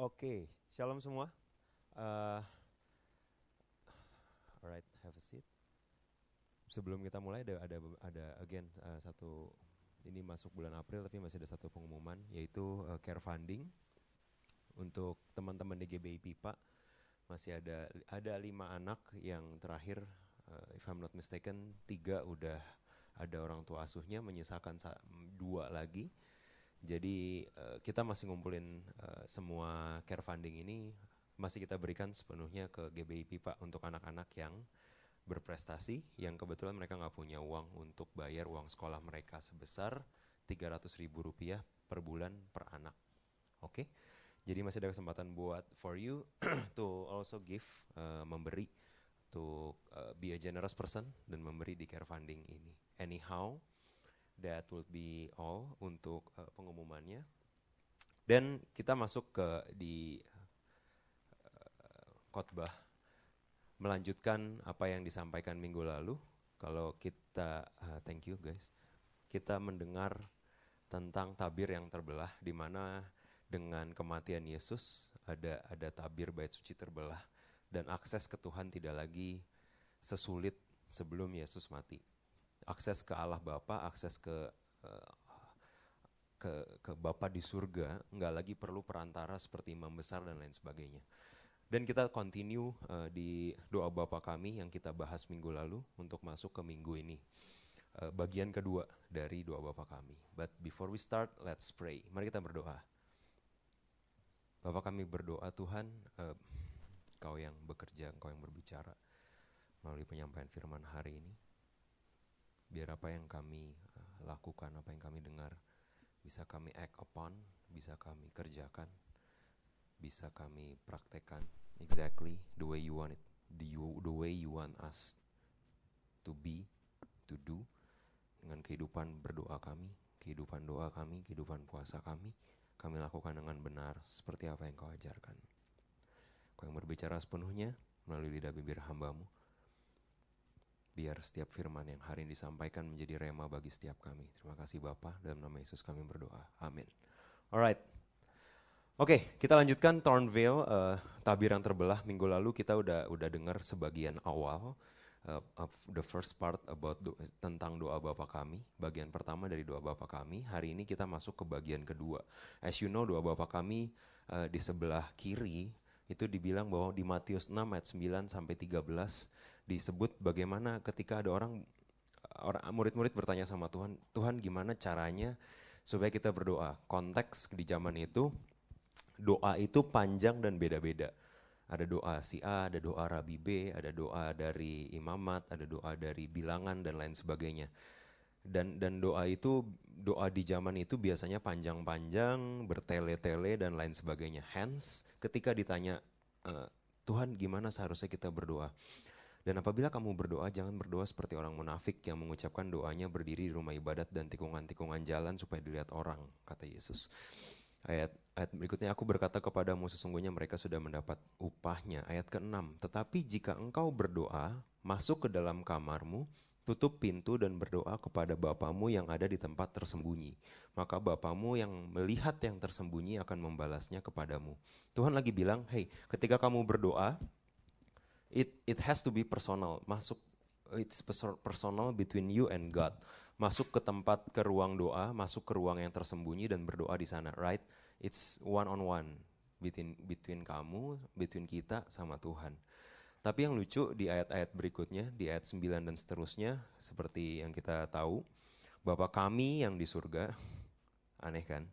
Oke, shalom semua. Uh, alright, have a seat. Sebelum kita mulai ada ada ada again uh, satu ini masuk bulan April tapi masih ada satu pengumuman yaitu uh, care funding untuk teman-teman di GBI PIPA masih ada ada lima anak yang terakhir uh, if I'm not mistaken tiga udah ada orang tua asuhnya menyisakan dua lagi jadi uh, kita masih ngumpulin uh, semua care funding ini masih kita berikan sepenuhnya ke GBI PIPA untuk anak-anak yang berprestasi yang kebetulan mereka nggak punya uang untuk bayar uang sekolah mereka sebesar 300 ribu rupiah per bulan per anak. Oke, okay? jadi masih ada kesempatan buat for you to also give uh, memberi to uh, be a generous person dan memberi di care funding ini. Anyhow, that will be all untuk uh, pengumumannya. Dan kita masuk ke di uh, khotbah melanjutkan apa yang disampaikan minggu lalu. Kalau kita uh, thank you guys. Kita mendengar tentang tabir yang terbelah di mana dengan kematian Yesus ada ada tabir bait suci terbelah dan akses ke Tuhan tidak lagi sesulit sebelum Yesus mati akses ke Allah Bapa, akses ke uh, ke ke Bapa di surga, nggak lagi perlu perantara seperti imam besar dan lain sebagainya. Dan kita continue uh, di doa Bapa kami yang kita bahas minggu lalu untuk masuk ke minggu ini. Uh, bagian kedua dari doa Bapa kami. But before we start, let's pray. Mari kita berdoa. Bapak kami berdoa Tuhan, uh, Kau yang bekerja, Kau yang berbicara melalui penyampaian firman hari ini biar apa yang kami uh, lakukan, apa yang kami dengar bisa kami act upon, bisa kami kerjakan, bisa kami praktekkan exactly the way you want it, the, you, the way you want us to be, to do dengan kehidupan berdoa kami, kehidupan doa kami, kehidupan puasa kami, kami lakukan dengan benar seperti apa yang kau ajarkan. Kau yang berbicara sepenuhnya melalui lidah bibir hambamu, biar setiap firman yang hari ini disampaikan menjadi rema bagi setiap kami. Terima kasih Bapa dalam nama Yesus kami berdoa. Amin. Alright. Oke, okay, kita lanjutkan Thornvale, uh, tabir yang terbelah. Minggu lalu kita udah udah dengar sebagian awal uh, of the first part about do, tentang doa Bapa kami. Bagian pertama dari doa Bapa kami. Hari ini kita masuk ke bagian kedua. As you know, doa Bapa kami uh, di sebelah kiri itu dibilang bahwa di Matius 6 ayat 9 sampai 13 disebut bagaimana ketika ada orang orang murid-murid bertanya sama Tuhan, Tuhan gimana caranya supaya kita berdoa? Konteks di zaman itu doa itu panjang dan beda-beda. Ada doa si A, ada doa Rabi B, ada doa dari imamat, ada doa dari bilangan dan lain sebagainya. Dan dan doa itu doa di zaman itu biasanya panjang-panjang, bertele-tele dan lain sebagainya. Hence, ketika ditanya e, Tuhan gimana seharusnya kita berdoa? Dan apabila kamu berdoa, jangan berdoa seperti orang munafik yang mengucapkan doanya berdiri di rumah ibadat dan tikungan-tikungan jalan supaya dilihat orang, kata Yesus. Ayat, ayat berikutnya, aku berkata kepadamu sesungguhnya mereka sudah mendapat upahnya. Ayat ke-6, tetapi jika engkau berdoa, masuk ke dalam kamarmu, tutup pintu dan berdoa kepada Bapamu yang ada di tempat tersembunyi. Maka Bapamu yang melihat yang tersembunyi akan membalasnya kepadamu. Tuhan lagi bilang, hey, ketika kamu berdoa, it it has to be personal. Masuk it's personal between you and God. Masuk ke tempat ke ruang doa masuk ke ruang yang tersembunyi dan berdoa di sana right? It's one on one between between kamu between kita sama Tuhan. Tapi yang lucu di ayat-ayat berikutnya di ayat 9 dan seterusnya seperti yang kita tahu Bapak kami yang di surga aneh kan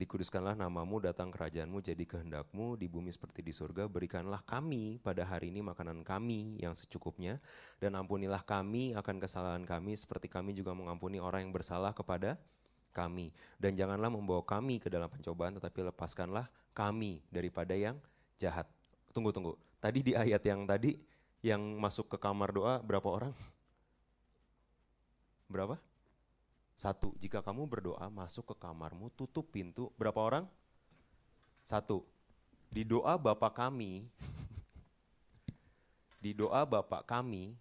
Dikuduskanlah namamu, datang kerajaanmu, jadi kehendakmu di bumi seperti di surga. Berikanlah kami pada hari ini makanan kami yang secukupnya. Dan ampunilah kami akan kesalahan kami seperti kami juga mengampuni orang yang bersalah kepada kami. Dan janganlah membawa kami ke dalam pencobaan tetapi lepaskanlah kami daripada yang jahat. Tunggu, tunggu. Tadi di ayat yang tadi yang masuk ke kamar doa berapa orang? Berapa? Satu, jika kamu berdoa masuk ke kamarmu, tutup pintu. Berapa orang? Satu. Di doa Bapak kami, di doa Bapak kami,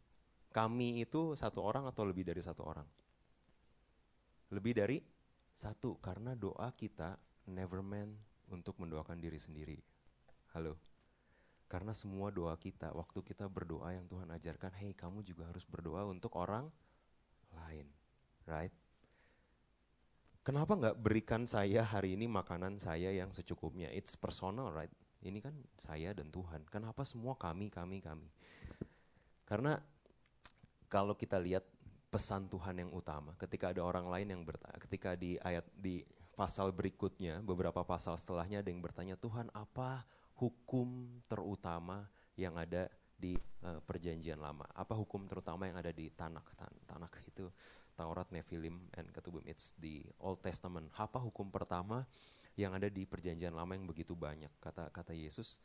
kami itu satu orang atau lebih dari satu orang? Lebih dari satu, karena doa kita never man untuk mendoakan diri sendiri. Halo. Karena semua doa kita, waktu kita berdoa yang Tuhan ajarkan, hey kamu juga harus berdoa untuk orang lain. Right? Kenapa nggak berikan saya hari ini makanan saya yang secukupnya? It's personal, right? Ini kan saya dan Tuhan. Kenapa semua kami, kami, kami? Karena kalau kita lihat pesan Tuhan yang utama, ketika ada orang lain yang bertanya, ketika di ayat di pasal berikutnya, beberapa pasal setelahnya ada yang bertanya, Tuhan apa hukum terutama yang ada di uh, perjanjian lama? Apa hukum terutama yang ada di Tanakh? Tan Tanakh itu Taurat, Nephilim, and Ketubim. It's the Old Testament. Apa hukum pertama yang ada di perjanjian lama yang begitu banyak? Kata kata Yesus,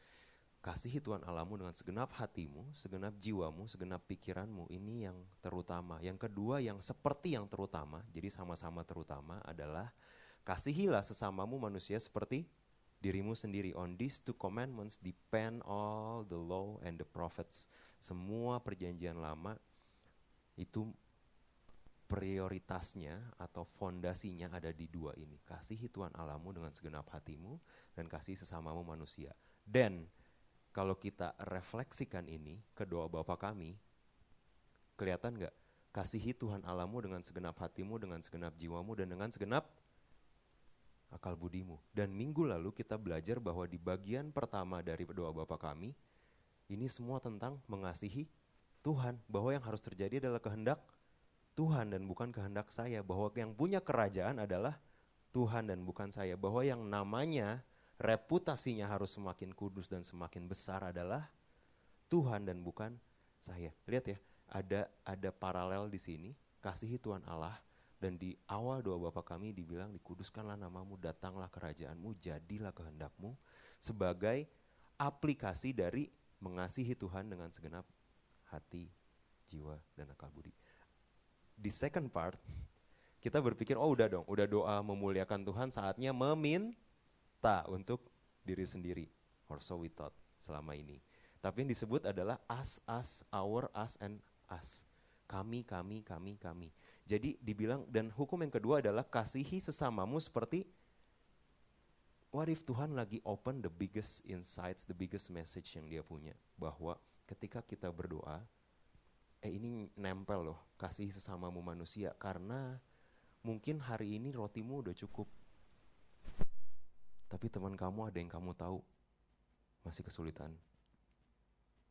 kasihi Tuhan Allahmu dengan segenap hatimu, segenap jiwamu, segenap pikiranmu. Ini yang terutama. Yang kedua yang seperti yang terutama, jadi sama-sama terutama adalah kasihilah sesamamu manusia seperti dirimu sendiri. On these two commandments depend all the law and the prophets. Semua perjanjian lama itu prioritasnya atau fondasinya ada di dua ini. Kasihi Tuhan Allahmu dengan segenap hatimu dan kasih sesamamu manusia. Dan kalau kita refleksikan ini ke doa Bapa kami, kelihatan nggak? Kasihi Tuhan Allahmu dengan segenap hatimu, dengan segenap jiwamu, dan dengan segenap akal budimu. Dan minggu lalu kita belajar bahwa di bagian pertama dari doa Bapa kami, ini semua tentang mengasihi Tuhan. Bahwa yang harus terjadi adalah kehendak Tuhan dan bukan kehendak saya. Bahwa yang punya kerajaan adalah Tuhan dan bukan saya. Bahwa yang namanya reputasinya harus semakin kudus dan semakin besar adalah Tuhan dan bukan saya. Lihat ya, ada ada paralel di sini. Kasihi Tuhan Allah dan di awal doa Bapa kami dibilang dikuduskanlah namamu, datanglah kerajaanmu, jadilah kehendakmu sebagai aplikasi dari mengasihi Tuhan dengan segenap hati, jiwa, dan akal budi. Di second part, kita berpikir, oh udah dong, udah doa memuliakan Tuhan, saatnya meminta untuk diri sendiri. Or so we thought selama ini. Tapi yang disebut adalah us, us, our, us, and us. Kami, kami, kami, kami. Jadi dibilang dan hukum yang kedua adalah kasihi sesamamu seperti what if Tuhan lagi open the biggest insights, the biggest message yang dia punya bahwa ketika kita berdoa eh ini nempel loh, kasihi sesamamu manusia karena mungkin hari ini rotimu udah cukup. Tapi teman kamu ada yang kamu tahu masih kesulitan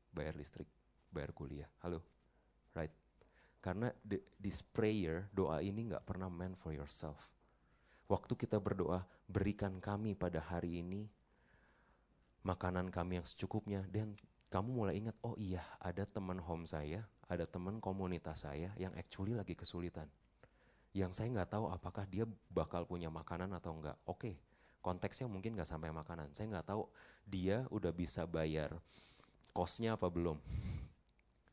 bayar listrik, bayar kuliah. Halo. Right. Karena the, this prayer, doa ini nggak pernah meant for yourself. Waktu kita berdoa, berikan kami pada hari ini makanan kami yang secukupnya. Dan kamu mulai ingat, oh iya ada teman home saya, ada teman komunitas saya yang actually lagi kesulitan. Yang saya nggak tahu apakah dia bakal punya makanan atau enggak. Oke, konteksnya mungkin nggak sampai makanan. Saya nggak tahu dia udah bisa bayar kosnya apa belum.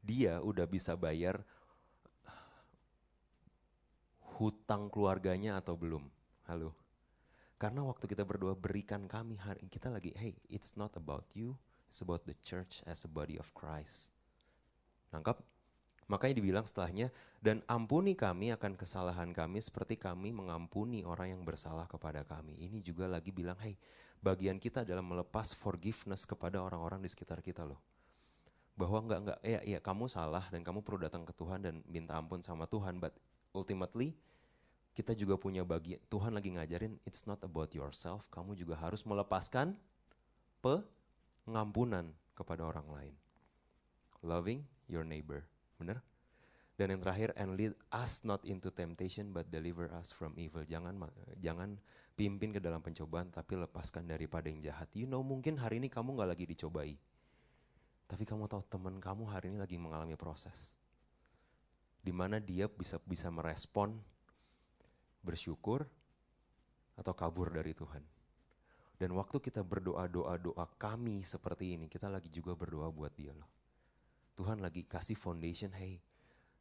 Dia udah bisa bayar hutang keluarganya atau belum? Halo. Karena waktu kita berdoa berikan kami hari kita lagi, hey, it's not about you, it's about the church as a body of Christ. Nangkap? Makanya dibilang setelahnya, dan ampuni kami akan kesalahan kami seperti kami mengampuni orang yang bersalah kepada kami. Ini juga lagi bilang, hey, bagian kita adalah melepas forgiveness kepada orang-orang di sekitar kita loh. Bahwa enggak, enggak, ya, ya kamu salah dan kamu perlu datang ke Tuhan dan minta ampun sama Tuhan, but ultimately kita juga punya bagian, Tuhan lagi ngajarin, it's not about yourself, kamu juga harus melepaskan pengampunan kepada orang lain. Loving your neighbor, benar? Dan yang terakhir, and lead us not into temptation, but deliver us from evil. Jangan jangan pimpin ke dalam pencobaan, tapi lepaskan daripada yang jahat. You know, mungkin hari ini kamu nggak lagi dicobai. Tapi kamu tahu teman kamu hari ini lagi mengalami proses. Di mana dia bisa bisa merespon bersyukur atau kabur dari Tuhan. Dan waktu kita berdoa doa-doa kami seperti ini, kita lagi juga berdoa buat dia loh. Tuhan lagi kasih foundation, hey,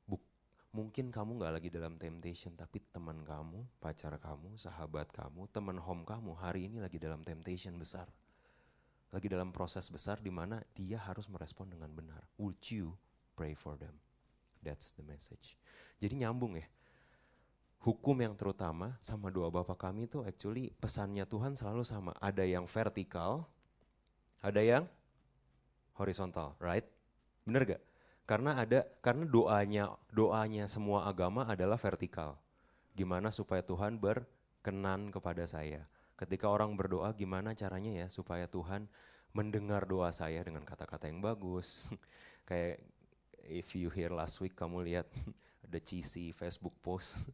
buk, mungkin kamu gak lagi dalam temptation, tapi teman kamu, pacar kamu, sahabat kamu, teman home kamu hari ini lagi dalam temptation besar. Lagi dalam proses besar di mana dia harus merespon dengan benar. Would you pray for them? That's the message. Jadi nyambung ya hukum yang terutama sama doa Bapa kami itu actually pesannya Tuhan selalu sama. Ada yang vertikal, ada yang horizontal, right? Bener gak? Karena ada karena doanya doanya semua agama adalah vertikal. Gimana supaya Tuhan berkenan kepada saya? Ketika orang berdoa gimana caranya ya supaya Tuhan mendengar doa saya dengan kata-kata yang bagus. Kayak if you hear last week kamu lihat ada cheesy Facebook post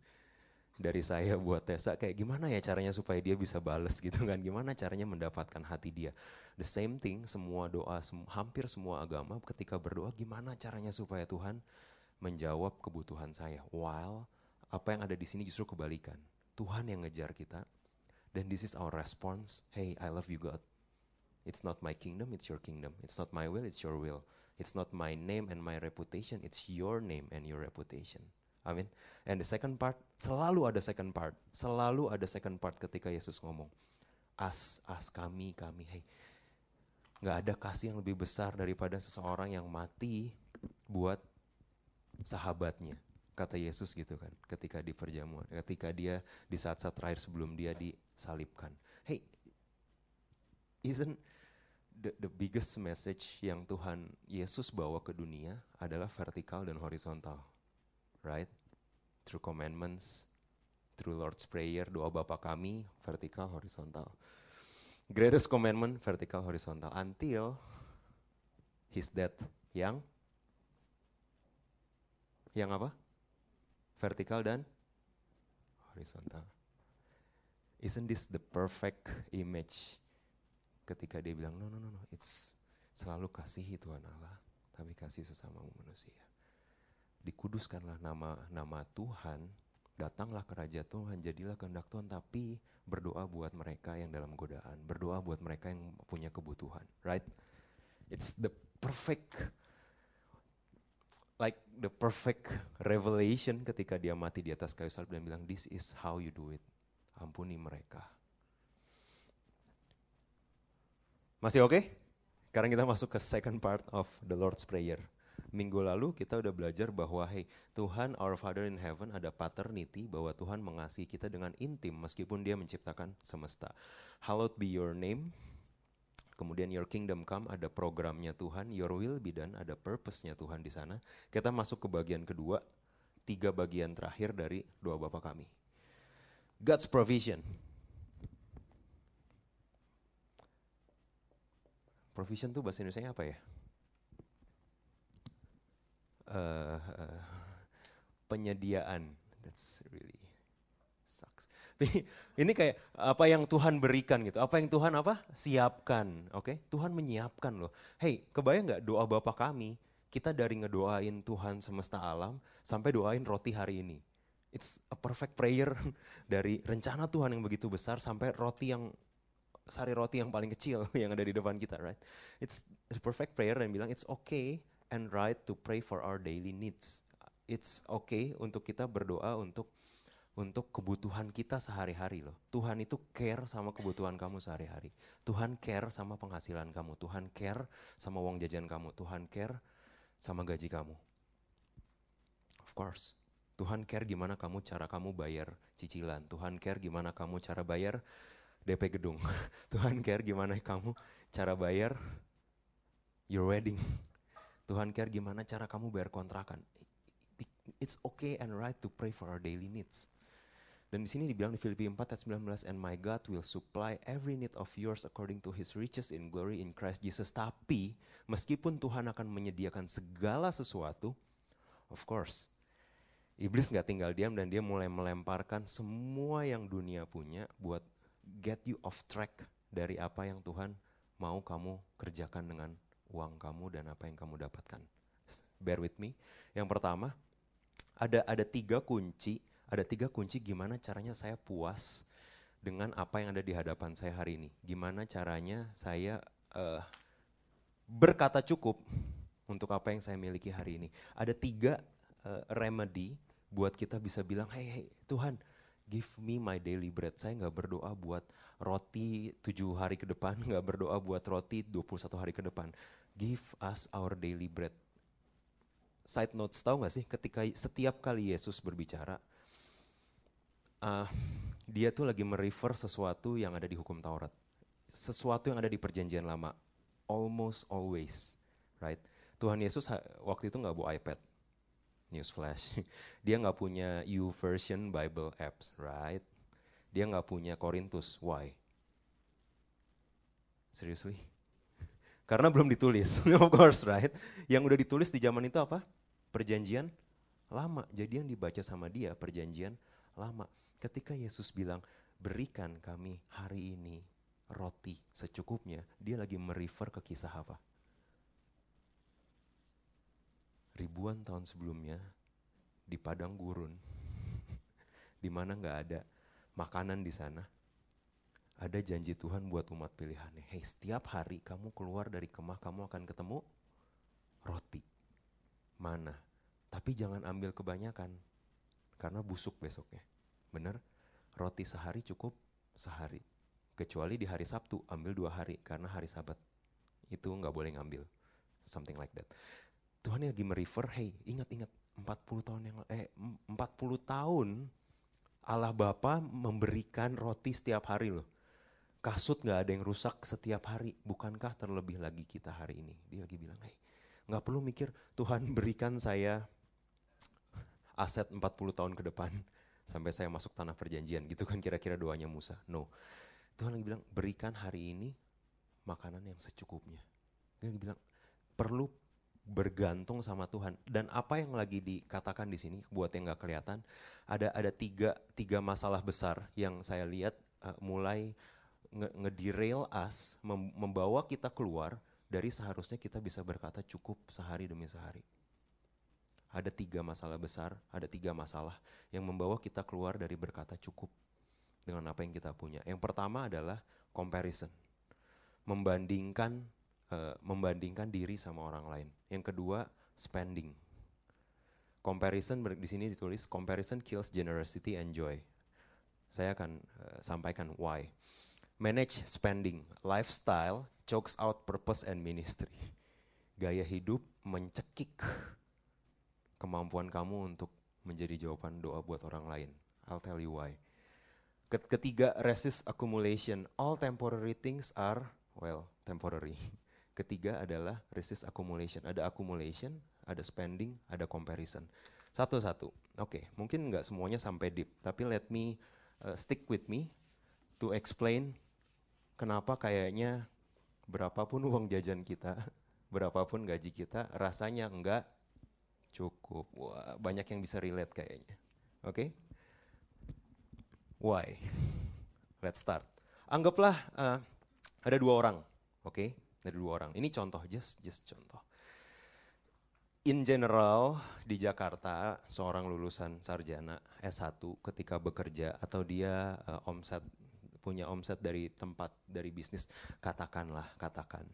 dari saya buat Tessa kayak gimana ya caranya supaya dia bisa bales gitu kan? Gimana caranya mendapatkan hati dia? The same thing semua doa sem hampir semua agama ketika berdoa gimana caranya supaya Tuhan menjawab kebutuhan saya? While apa yang ada di sini justru kebalikan. Tuhan yang ngejar kita dan this is our response hey I love you God. It's not my kingdom it's your kingdom. It's not my will it's your will. It's not my name and my reputation it's your name and your reputation Amin. And the second part, selalu ada second part. Selalu ada second part ketika Yesus ngomong. As, as kami, kami. Hey, nggak ada kasih yang lebih besar daripada seseorang yang mati buat sahabatnya. Kata Yesus gitu kan, ketika di perjamuan, ketika dia di saat-saat terakhir sebelum dia disalibkan. Hey, isn't the, the biggest message yang Tuhan Yesus bawa ke dunia adalah vertikal dan horizontal right? Through commandments, through Lord's Prayer, doa Bapa kami, vertikal, horizontal. Greatest commandment, vertikal, horizontal. Until his death, yang yang apa? Vertikal dan horizontal. Isn't this the perfect image ketika dia bilang, no, no, no, no, it's selalu kasihi Tuhan Allah, tapi kasih sesama manusia dikuduskanlah nama nama Tuhan, datanglah kerajaan Tuhan, jadilah kehendak Tuhan, tapi berdoa buat mereka yang dalam godaan, berdoa buat mereka yang punya kebutuhan, right? It's the perfect like the perfect revelation ketika dia mati di atas kayu salib dan bilang this is how you do it. Ampuni mereka. Masih oke? Okay? Sekarang kita masuk ke second part of the Lord's Prayer minggu lalu kita udah belajar bahwa hey Tuhan our Father in Heaven ada paternity bahwa Tuhan mengasihi kita dengan intim meskipun dia menciptakan semesta. Hallowed be your name. Kemudian your kingdom come ada programnya Tuhan, your will be done ada purpose-nya Tuhan di sana. Kita masuk ke bagian kedua, tiga bagian terakhir dari doa Bapa kami. God's provision. Provision tuh bahasa Indonesia apa ya? Uh, penyediaan. That's really sucks. Ini kayak apa yang Tuhan berikan gitu, apa yang Tuhan apa siapkan, oke? Okay? Tuhan menyiapkan loh. Hey, kebayang nggak doa Bapa kami? Kita dari ngedoain Tuhan semesta alam sampai doain roti hari ini. It's a perfect prayer dari rencana Tuhan yang begitu besar sampai roti yang sari roti yang paling kecil yang ada di depan kita, right? It's the perfect prayer dan bilang it's okay and right to pray for our daily needs. It's okay untuk kita berdoa untuk untuk kebutuhan kita sehari-hari loh. Tuhan itu care sama kebutuhan kamu sehari-hari. Tuhan care sama penghasilan kamu. Tuhan care sama uang jajan kamu. Tuhan care sama gaji kamu. Of course. Tuhan care gimana kamu cara kamu bayar cicilan. Tuhan care gimana kamu cara bayar DP gedung. Tuhan care gimana kamu cara bayar your wedding. Tuhan care gimana cara kamu bayar kontrakan. It's okay and right to pray for our daily needs. Dan di sini dibilang di Filipi 4 ayat 19, and my God will supply every need of yours according to his riches in glory in Christ Jesus. Tapi meskipun Tuhan akan menyediakan segala sesuatu, of course, iblis nggak tinggal diam dan dia mulai melemparkan semua yang dunia punya buat get you off track dari apa yang Tuhan mau kamu kerjakan dengan uang kamu dan apa yang kamu dapatkan. Bear with me. Yang pertama, ada ada tiga kunci, ada tiga kunci gimana caranya saya puas dengan apa yang ada di hadapan saya hari ini. Gimana caranya saya uh, berkata cukup untuk apa yang saya miliki hari ini. Ada tiga uh, remedy buat kita bisa bilang, hey, hey Tuhan, give me my daily bread. Saya nggak berdoa buat roti tujuh hari ke depan, nggak berdoa buat roti 21 hari ke depan. Give us our daily bread. Side notes tahu nggak sih ketika setiap kali Yesus berbicara, uh, dia tuh lagi merefer sesuatu yang ada di hukum Taurat. Sesuatu yang ada di perjanjian lama. Almost always, right? Tuhan Yesus waktu itu nggak bawa iPad, newsflash. Dia nggak punya YouVersion Bible apps, right? Dia nggak punya Korintus, why? Seriously? Karena belum ditulis, of course, right? Yang udah ditulis di zaman itu apa? Perjanjian lama. Jadi yang dibaca sama dia perjanjian lama. Ketika Yesus bilang, berikan kami hari ini roti secukupnya, dia lagi merefer ke kisah apa? Ribuan tahun sebelumnya di padang gurun, di mana nggak ada makanan di sana, ada janji Tuhan buat umat pilihannya. Hei, setiap hari kamu keluar dari kemah, kamu akan ketemu roti. Mana? Tapi jangan ambil kebanyakan, karena busuk besoknya. Bener? Roti sehari cukup sehari. Kecuali di hari Sabtu, ambil dua hari, karena hari sabat. Itu nggak boleh ngambil. Something like that. Tuhan lagi merefer, hey ingat-ingat 40 tahun yang eh 40 tahun Allah Bapa memberikan roti setiap hari loh. Kasut nggak ada yang rusak setiap hari, bukankah terlebih lagi kita hari ini? Dia lagi bilang, hey, nggak perlu mikir Tuhan berikan saya aset 40 tahun ke depan sampai saya masuk tanah perjanjian gitu kan kira-kira doanya Musa. No. Tuhan lagi bilang berikan hari ini makanan yang secukupnya. Dia lagi bilang perlu bergantung sama Tuhan. Dan apa yang lagi dikatakan di sini buat yang nggak kelihatan ada ada tiga tiga masalah besar yang saya lihat uh, mulai nge us mem membawa kita keluar dari seharusnya kita bisa berkata cukup sehari demi sehari. Ada tiga masalah besar, ada tiga masalah yang membawa kita keluar dari berkata cukup dengan apa yang kita punya. Yang pertama adalah comparison, membandingkan uh, membandingkan diri sama orang lain. Yang kedua spending. Comparison di sini ditulis comparison kills generosity and joy. Saya akan uh, sampaikan why. Manage spending, lifestyle chokes out purpose and ministry. Gaya hidup mencekik kemampuan kamu untuk menjadi jawaban doa buat orang lain. I'll tell you why. Ketiga, resist accumulation. All temporary things are, well, temporary. Ketiga adalah resist accumulation. Ada accumulation, ada spending, ada comparison. Satu-satu. Oke, okay, mungkin nggak semuanya sampai deep, tapi let me uh, stick with me to explain kenapa kayaknya berapapun uang jajan kita, berapapun gaji kita, rasanya enggak Cukup. Wah, banyak yang bisa relate kayaknya. Oke? Okay? Why? Let's start. Anggaplah uh, ada dua orang, oke? Okay? Ada dua orang. Ini contoh, just just contoh. In general di Jakarta seorang lulusan sarjana S1 ketika bekerja atau dia uh, omset punya omset dari tempat dari bisnis katakanlah katakan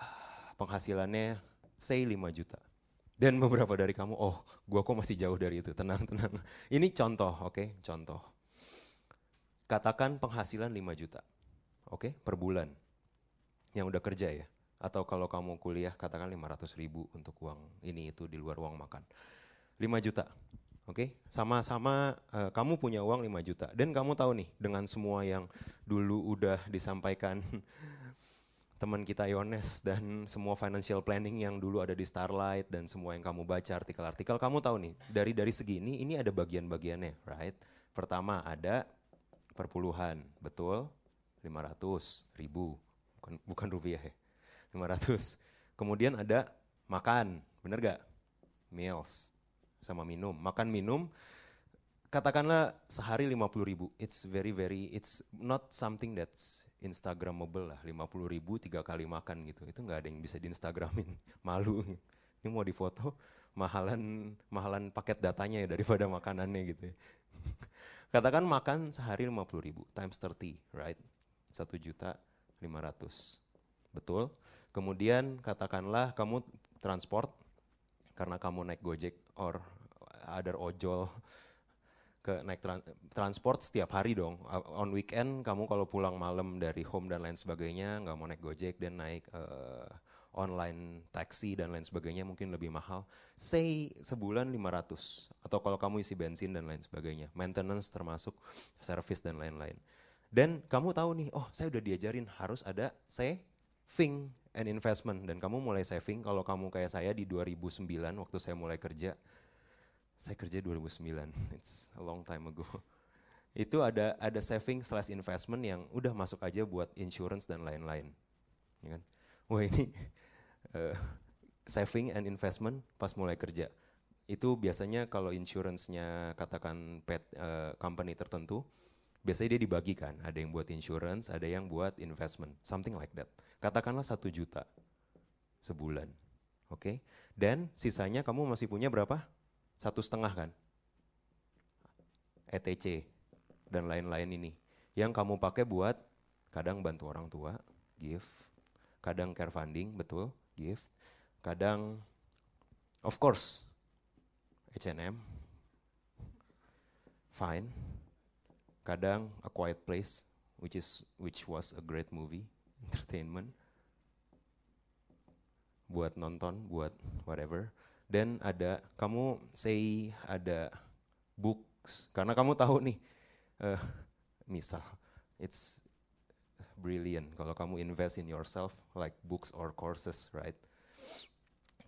uh, penghasilannya say 5 juta dan beberapa dari kamu, oh gua kok masih jauh dari itu, tenang, tenang. Ini contoh, oke, okay? contoh. Katakan penghasilan 5 juta, oke, okay? per bulan. Yang udah kerja ya. Atau kalau kamu kuliah, katakan 500 ribu untuk uang ini itu di luar uang makan. 5 juta, oke. Okay? Sama-sama uh, kamu punya uang 5 juta. Dan kamu tahu nih, dengan semua yang dulu udah disampaikan teman kita Yones dan semua financial planning yang dulu ada di Starlight dan semua yang kamu baca artikel-artikel kamu tahu nih dari dari segini ini ada bagian-bagiannya right pertama ada perpuluhan betul 500 ribu bukan, bukan rupiah ya 500 kemudian ada makan bener gak meals sama minum makan minum katakanlah sehari 50 ribu it's very very it's not something that's Instagramable lah, 50 ribu tiga kali makan gitu. Itu nggak ada yang bisa di Instagramin, malu. Ini mau difoto, mahalan mahalan paket datanya ya daripada makanannya gitu. Ya. Katakan makan sehari 50 ribu, times 30, right? 1 juta 500. Betul? Kemudian katakanlah kamu transport, karena kamu naik gojek or other ojol, ke naik tra transport setiap hari dong. On weekend kamu kalau pulang malam dari home dan lain sebagainya nggak mau naik gojek dan naik uh, online taxi dan lain sebagainya mungkin lebih mahal. Say sebulan 500 atau kalau kamu isi bensin dan lain sebagainya. Maintenance termasuk service dan lain-lain. Dan kamu tahu nih, oh saya udah diajarin harus ada saving and investment dan kamu mulai saving kalau kamu kayak saya di 2009 waktu saya mulai kerja. Saya kerja 2009. It's a long time ago. Itu ada ada saving slash investment yang udah masuk aja buat insurance dan lain-lain. Ya kan? Wah ini uh, saving and investment pas mulai kerja. Itu biasanya kalau insurance-nya katakan pet uh, company tertentu, biasanya dia dibagikan. Ada yang buat insurance, ada yang buat investment, something like that. Katakanlah satu juta sebulan, oke? Okay? Dan sisanya kamu masih punya berapa? Satu setengah kan? ETC dan lain-lain ini. Yang kamu pakai buat kadang bantu orang tua, gift, kadang care funding, betul, gift, kadang of course H&M, fine, kadang A Quiet Place, which is which was a great movie, entertainment, buat nonton, buat whatever. Dan ada kamu say ada books karena kamu tahu nih, uh, misal it's brilliant kalau kamu invest in yourself like books or courses, right?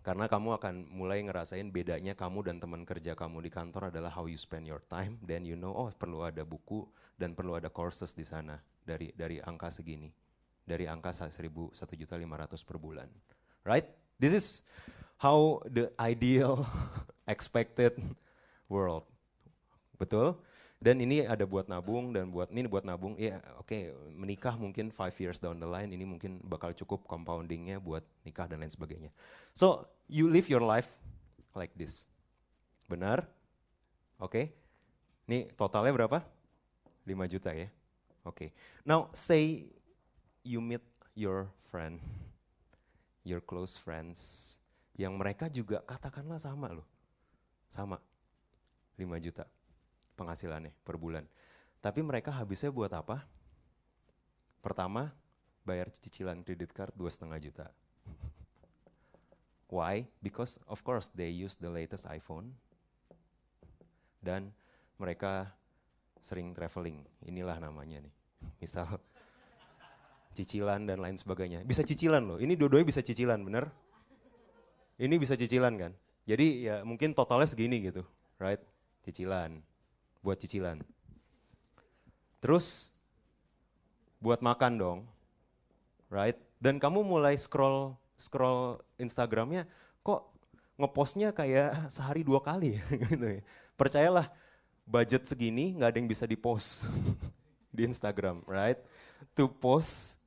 Karena kamu akan mulai ngerasain bedanya kamu dan teman kerja kamu di kantor adalah how you spend your time. Then you know, oh perlu ada buku dan perlu ada courses di sana dari dari angka segini, dari angka seribu satu juta lima ratus per bulan, right? This is how the ideal expected world, betul? Dan ini ada buat nabung dan buat ini buat nabung. Ya oke okay, menikah mungkin five years down the line ini mungkin bakal cukup compoundingnya buat nikah dan lain sebagainya. So you live your life like this. Benar? Oke. Okay. Ini totalnya berapa? 5 juta ya. Oke. Okay. Now say you meet your friend, your close friends, yang mereka juga katakanlah sama loh. Sama. 5 juta penghasilannya per bulan. Tapi mereka habisnya buat apa? Pertama, bayar cicilan kredit card dua setengah juta. Why? Because of course they use the latest iPhone dan mereka sering traveling. Inilah namanya nih. Misal cicilan dan lain sebagainya. Bisa cicilan loh. Ini dua-duanya bisa cicilan, bener? Ini bisa cicilan kan? Jadi ya mungkin totalnya segini gitu, right? Cicilan buat cicilan. Terus buat makan dong, right? Dan kamu mulai scroll scroll Instagramnya, kok ngepostnya kayak sehari dua kali gitu ya. Percayalah, budget segini nggak ada yang bisa dipost di Instagram, right? To post,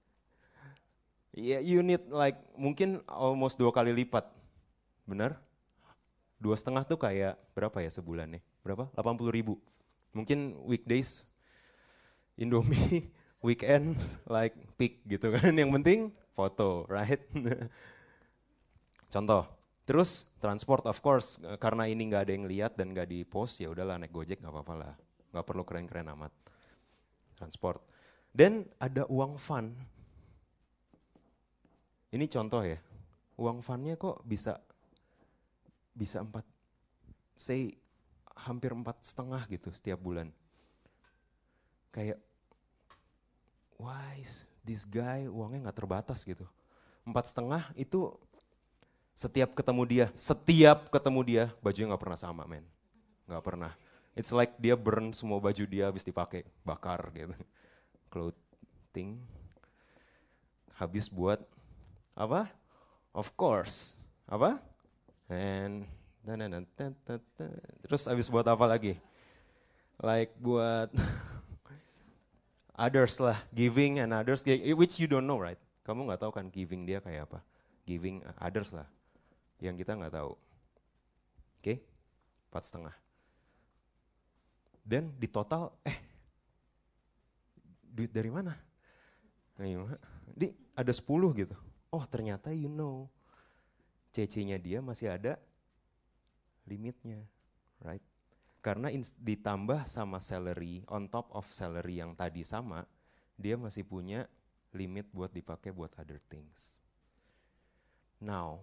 yeah, you need like mungkin almost dua kali lipat, benar? Dua setengah tuh kayak berapa ya sebulan nih? Berapa? 80 ribu mungkin weekdays Indomie, weekend like pick gitu kan. Yang penting foto, right? Contoh. Terus transport of course karena ini nggak ada yang lihat dan nggak di post ya udahlah naik gojek nggak apa-apa lah, nggak perlu keren-keren amat. Transport. Dan ada uang fun. Ini contoh ya, uang funnya kok bisa bisa empat, say hampir empat setengah gitu setiap bulan. Kayak, is this guy uangnya nggak terbatas gitu. Empat setengah itu setiap ketemu dia, setiap ketemu dia bajunya nggak pernah sama men, nggak pernah. It's like dia burn semua baju dia habis dipakai, bakar gitu. Clothing habis buat apa? Of course, apa? And Terus habis buat apa lagi? Like buat others lah, giving and others, which you don't know right? Kamu nggak tahu kan giving dia kayak apa? Giving others lah, yang kita nggak tahu. Oke, okay? empat setengah. Dan di total, eh, duit dari mana? Di ada 10 gitu. Oh ternyata you know, CC-nya dia masih ada limitnya, right? Karena ditambah sama salary, on top of salary yang tadi sama, dia masih punya limit buat dipakai buat other things. now.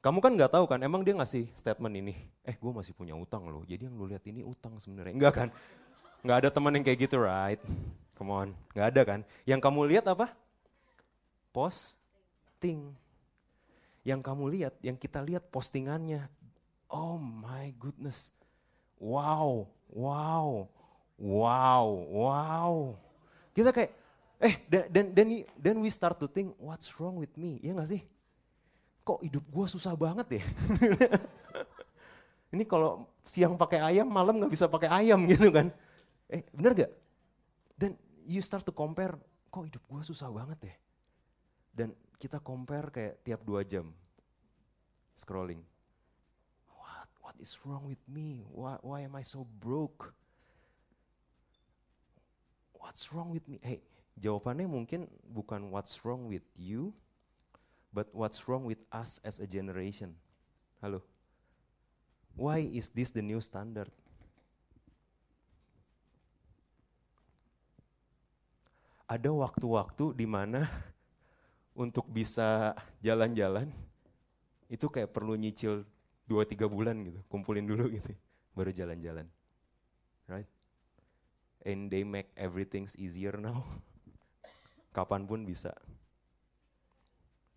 Kamu kan nggak tahu kan, emang dia ngasih statement ini, eh gue masih punya utang loh, jadi yang lu lihat ini utang sebenarnya. Enggak kan? Nggak ada teman yang kayak gitu, right? Come on, nggak ada kan? Yang kamu lihat apa? Posting. Yang kamu lihat, yang kita lihat postingannya. Oh my goodness. Wow, wow, wow, wow. Kita kayak, eh dan dan dan we start to think, what's wrong with me? Ya nggak sih? Kok hidup gue susah banget ya? Ini kalau siang pakai ayam, malam nggak bisa pakai ayam gitu kan? Eh bener gak? Dan you start to compare, kok hidup gue susah banget ya? Dan kita compare kayak tiap dua jam scrolling. What is wrong with me? Why why am I so broke? What's wrong with me? Hey, jawabannya mungkin bukan what's wrong with you, but what's wrong with us as a generation. Halo. Why is this the new standard? ada waktu-waktu di mana untuk bisa jalan-jalan itu kayak perlu nyicil 2-3 bulan gitu, kumpulin dulu gitu, baru jalan-jalan. Right? And they make everything easier now. Kapan pun bisa.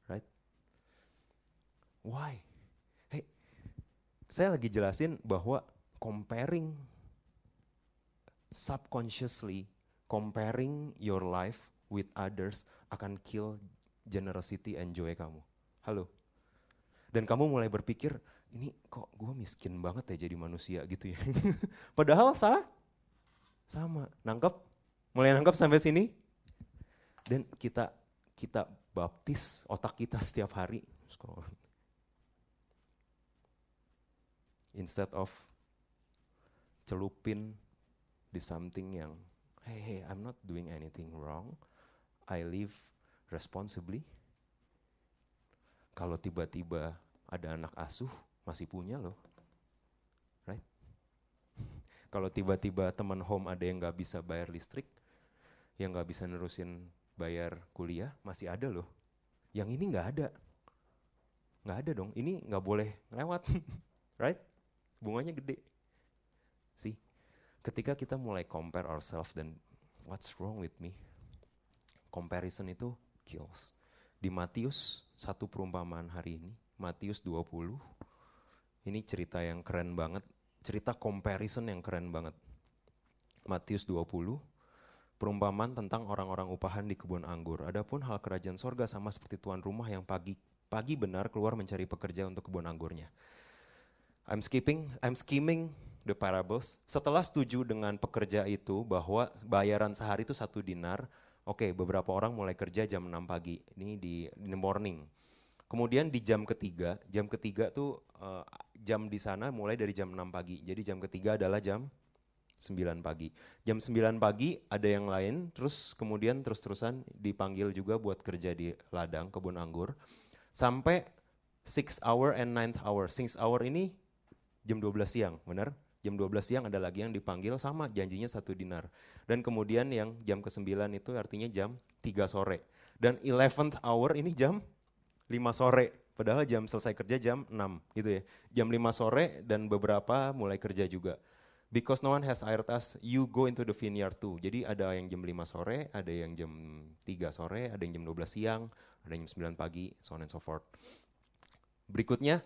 Right? Why? Hey, saya lagi jelasin bahwa comparing subconsciously comparing your life with others akan kill generosity and joy kamu. Halo. Dan kamu mulai berpikir, ini kok gue miskin banget ya jadi manusia gitu ya. Padahal sah, sama. Nangkep? Mulai nangkep sampai sini? Dan kita kita baptis otak kita setiap hari. Instead of celupin di something yang hey, hey, I'm not doing anything wrong. I live responsibly. Kalau tiba-tiba ada anak asuh, masih punya loh. Right? Kalau tiba-tiba teman home ada yang nggak bisa bayar listrik, yang nggak bisa nerusin bayar kuliah, masih ada loh. Yang ini nggak ada. Nggak ada dong, ini nggak boleh lewat. right? Bunganya gede. Sih, ketika kita mulai compare ourselves dan what's wrong with me, comparison itu kills. Di Matius, satu perumpamaan hari ini, Matius 20, ini cerita yang keren banget, cerita comparison yang keren banget. Matius 20, perumpamaan tentang orang-orang upahan di kebun anggur. Adapun hal kerajaan sorga sama seperti tuan rumah yang pagi pagi benar keluar mencari pekerja untuk kebun anggurnya. I'm skipping, I'm skimming the parables. Setelah setuju dengan pekerja itu bahwa bayaran sehari itu satu dinar, oke okay, beberapa orang mulai kerja jam 6 pagi, ini di, in morning. Kemudian di jam ketiga, jam ketiga tuh uh, jam di sana mulai dari jam 6 pagi. Jadi jam ketiga adalah jam 9 pagi. Jam 9 pagi ada yang lain, terus kemudian terus-terusan dipanggil juga buat kerja di ladang kebun anggur. Sampai 6 hour and 9 hour. 6 hour ini jam 12 siang, benar? jam 12 siang ada lagi yang dipanggil sama janjinya satu dinar. Dan kemudian yang jam ke-9 itu artinya jam 3 sore. Dan 11th hour ini jam 5 sore. Padahal jam selesai kerja jam 6 gitu ya. Jam 5 sore dan beberapa mulai kerja juga. Because no one has hired us, you go into the vineyard too. Jadi ada yang jam 5 sore, ada yang jam 3 sore, ada yang jam 12 siang, ada yang jam 9 pagi, so on and so forth. Berikutnya,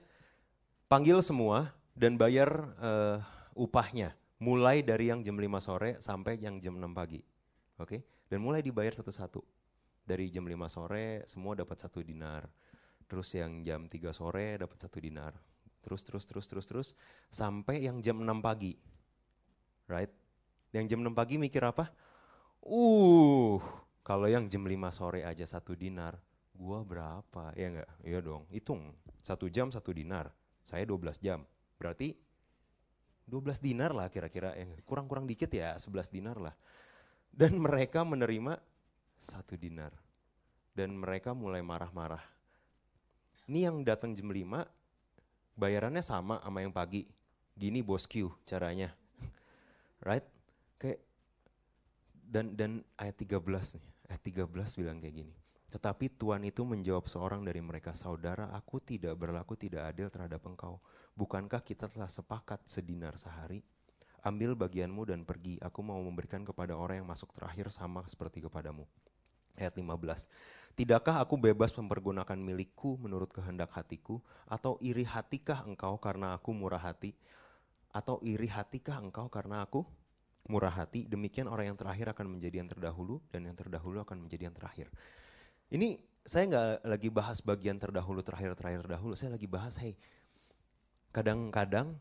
panggil semua dan bayar uh, upahnya mulai dari yang jam 5 sore sampai yang jam 6 pagi. Oke? Okay? Dan mulai dibayar satu-satu. Dari jam 5 sore semua dapat satu dinar. Terus yang jam 3 sore dapat satu dinar. Terus terus terus terus terus sampai yang jam 6 pagi. Right? Yang jam 6 pagi mikir apa? Uh, kalau yang jam 5 sore aja satu dinar, gua berapa? Ya enggak? Iya dong, hitung. Satu jam satu dinar. Saya 12 jam. Berarti 12 dinar lah kira-kira, yang kurang-kurang dikit ya 11 dinar lah. Dan mereka menerima satu dinar. Dan mereka mulai marah-marah. Ini yang datang jam 5, bayarannya sama sama yang pagi. Gini bos Q caranya. right? Kayak dan dan ayat 13 nih, ayat 13 bilang kayak gini. Tetapi Tuhan itu menjawab seorang dari mereka, Saudara, aku tidak berlaku tidak adil terhadap engkau. Bukankah kita telah sepakat sedinar sehari? Ambil bagianmu dan pergi, aku mau memberikan kepada orang yang masuk terakhir sama seperti kepadamu. Ayat 15. Tidakkah aku bebas mempergunakan milikku menurut kehendak hatiku? Atau iri hatikah engkau karena aku murah hati? Atau iri hatikah engkau karena aku murah hati? Demikian orang yang terakhir akan menjadi yang terdahulu dan yang terdahulu akan menjadi yang terakhir. Ini saya nggak lagi bahas bagian terdahulu, terakhir, terakhir, terdahulu. Saya lagi bahas, hey, kadang-kadang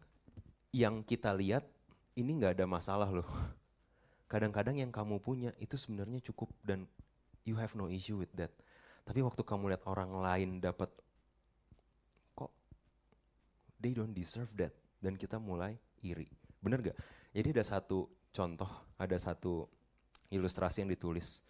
yang kita lihat ini nggak ada masalah loh. Kadang-kadang yang kamu punya itu sebenarnya cukup dan you have no issue with that. Tapi waktu kamu lihat orang lain dapat, kok they don't deserve that. Dan kita mulai iri. Bener gak? Jadi ada satu contoh, ada satu ilustrasi yang ditulis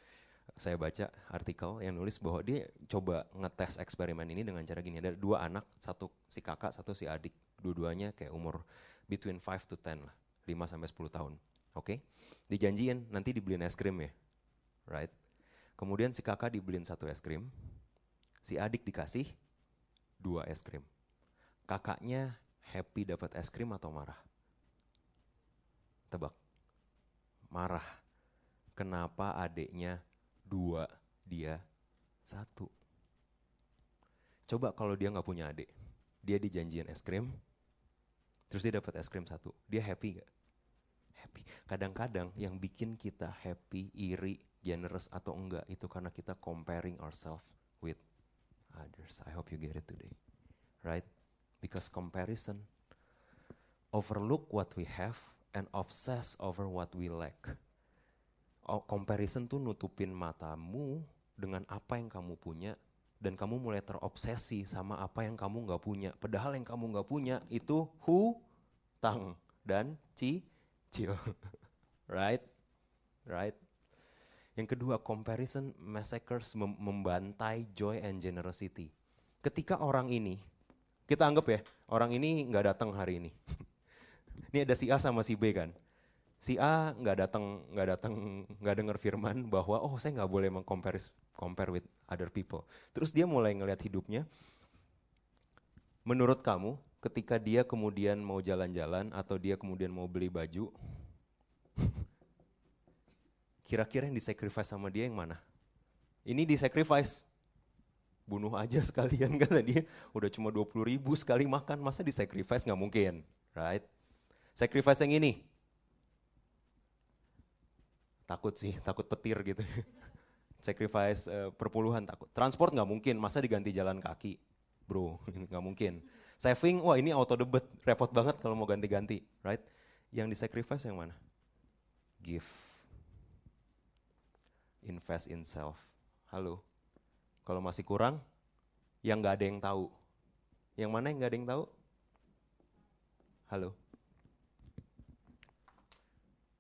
saya baca artikel yang nulis bahwa dia coba ngetes eksperimen ini dengan cara gini. Ada dua anak, satu si kakak, satu si adik. Dua-duanya kayak umur between 5 to 10 lah, 5 sampai 10 tahun. Oke? Okay? Dijanjiin nanti dibeliin es krim ya. Right? Kemudian si kakak dibeliin satu es krim, si adik dikasih dua es krim. Kakaknya happy dapat es krim atau marah? Tebak. Marah. Kenapa adiknya dua, dia satu. Coba kalau dia nggak punya adik, dia dijanjiin es krim, terus dia dapat es krim satu, dia happy gak? Happy. Kadang-kadang yang bikin kita happy, iri, generous atau enggak itu karena kita comparing ourselves with others. I hope you get it today, right? Because comparison overlook what we have and obsess over what we lack oh, comparison tuh nutupin matamu dengan apa yang kamu punya dan kamu mulai terobsesi sama apa yang kamu nggak punya. Padahal yang kamu nggak punya itu hutang dan cicil, right? Right? Yang kedua, comparison massacres mem membantai joy and generosity. Ketika orang ini, kita anggap ya, orang ini nggak datang hari ini. ini ada si A sama si B kan si A nggak datang nggak datang nggak dengar firman bahwa oh saya nggak boleh mengcompare compare with other people. Terus dia mulai ngelihat hidupnya. Menurut kamu, ketika dia kemudian mau jalan-jalan atau dia kemudian mau beli baju, kira-kira yang disacrifice sama dia yang mana? Ini disacrifice, bunuh aja sekalian kan dia udah cuma 20 ribu sekali makan, masa disacrifice nggak mungkin, right? Sacrifice yang ini, takut sih, takut petir gitu. Sacrifice uh, perpuluhan takut. Transport nggak mungkin, masa diganti jalan kaki, bro, nggak mungkin. Saving, wah ini auto debit, repot banget kalau mau ganti-ganti, right? Yang di sacrifice yang mana? Give. Invest in self. Halo, kalau masih kurang, yang nggak ada yang tahu. Yang mana yang nggak ada yang tahu? Halo.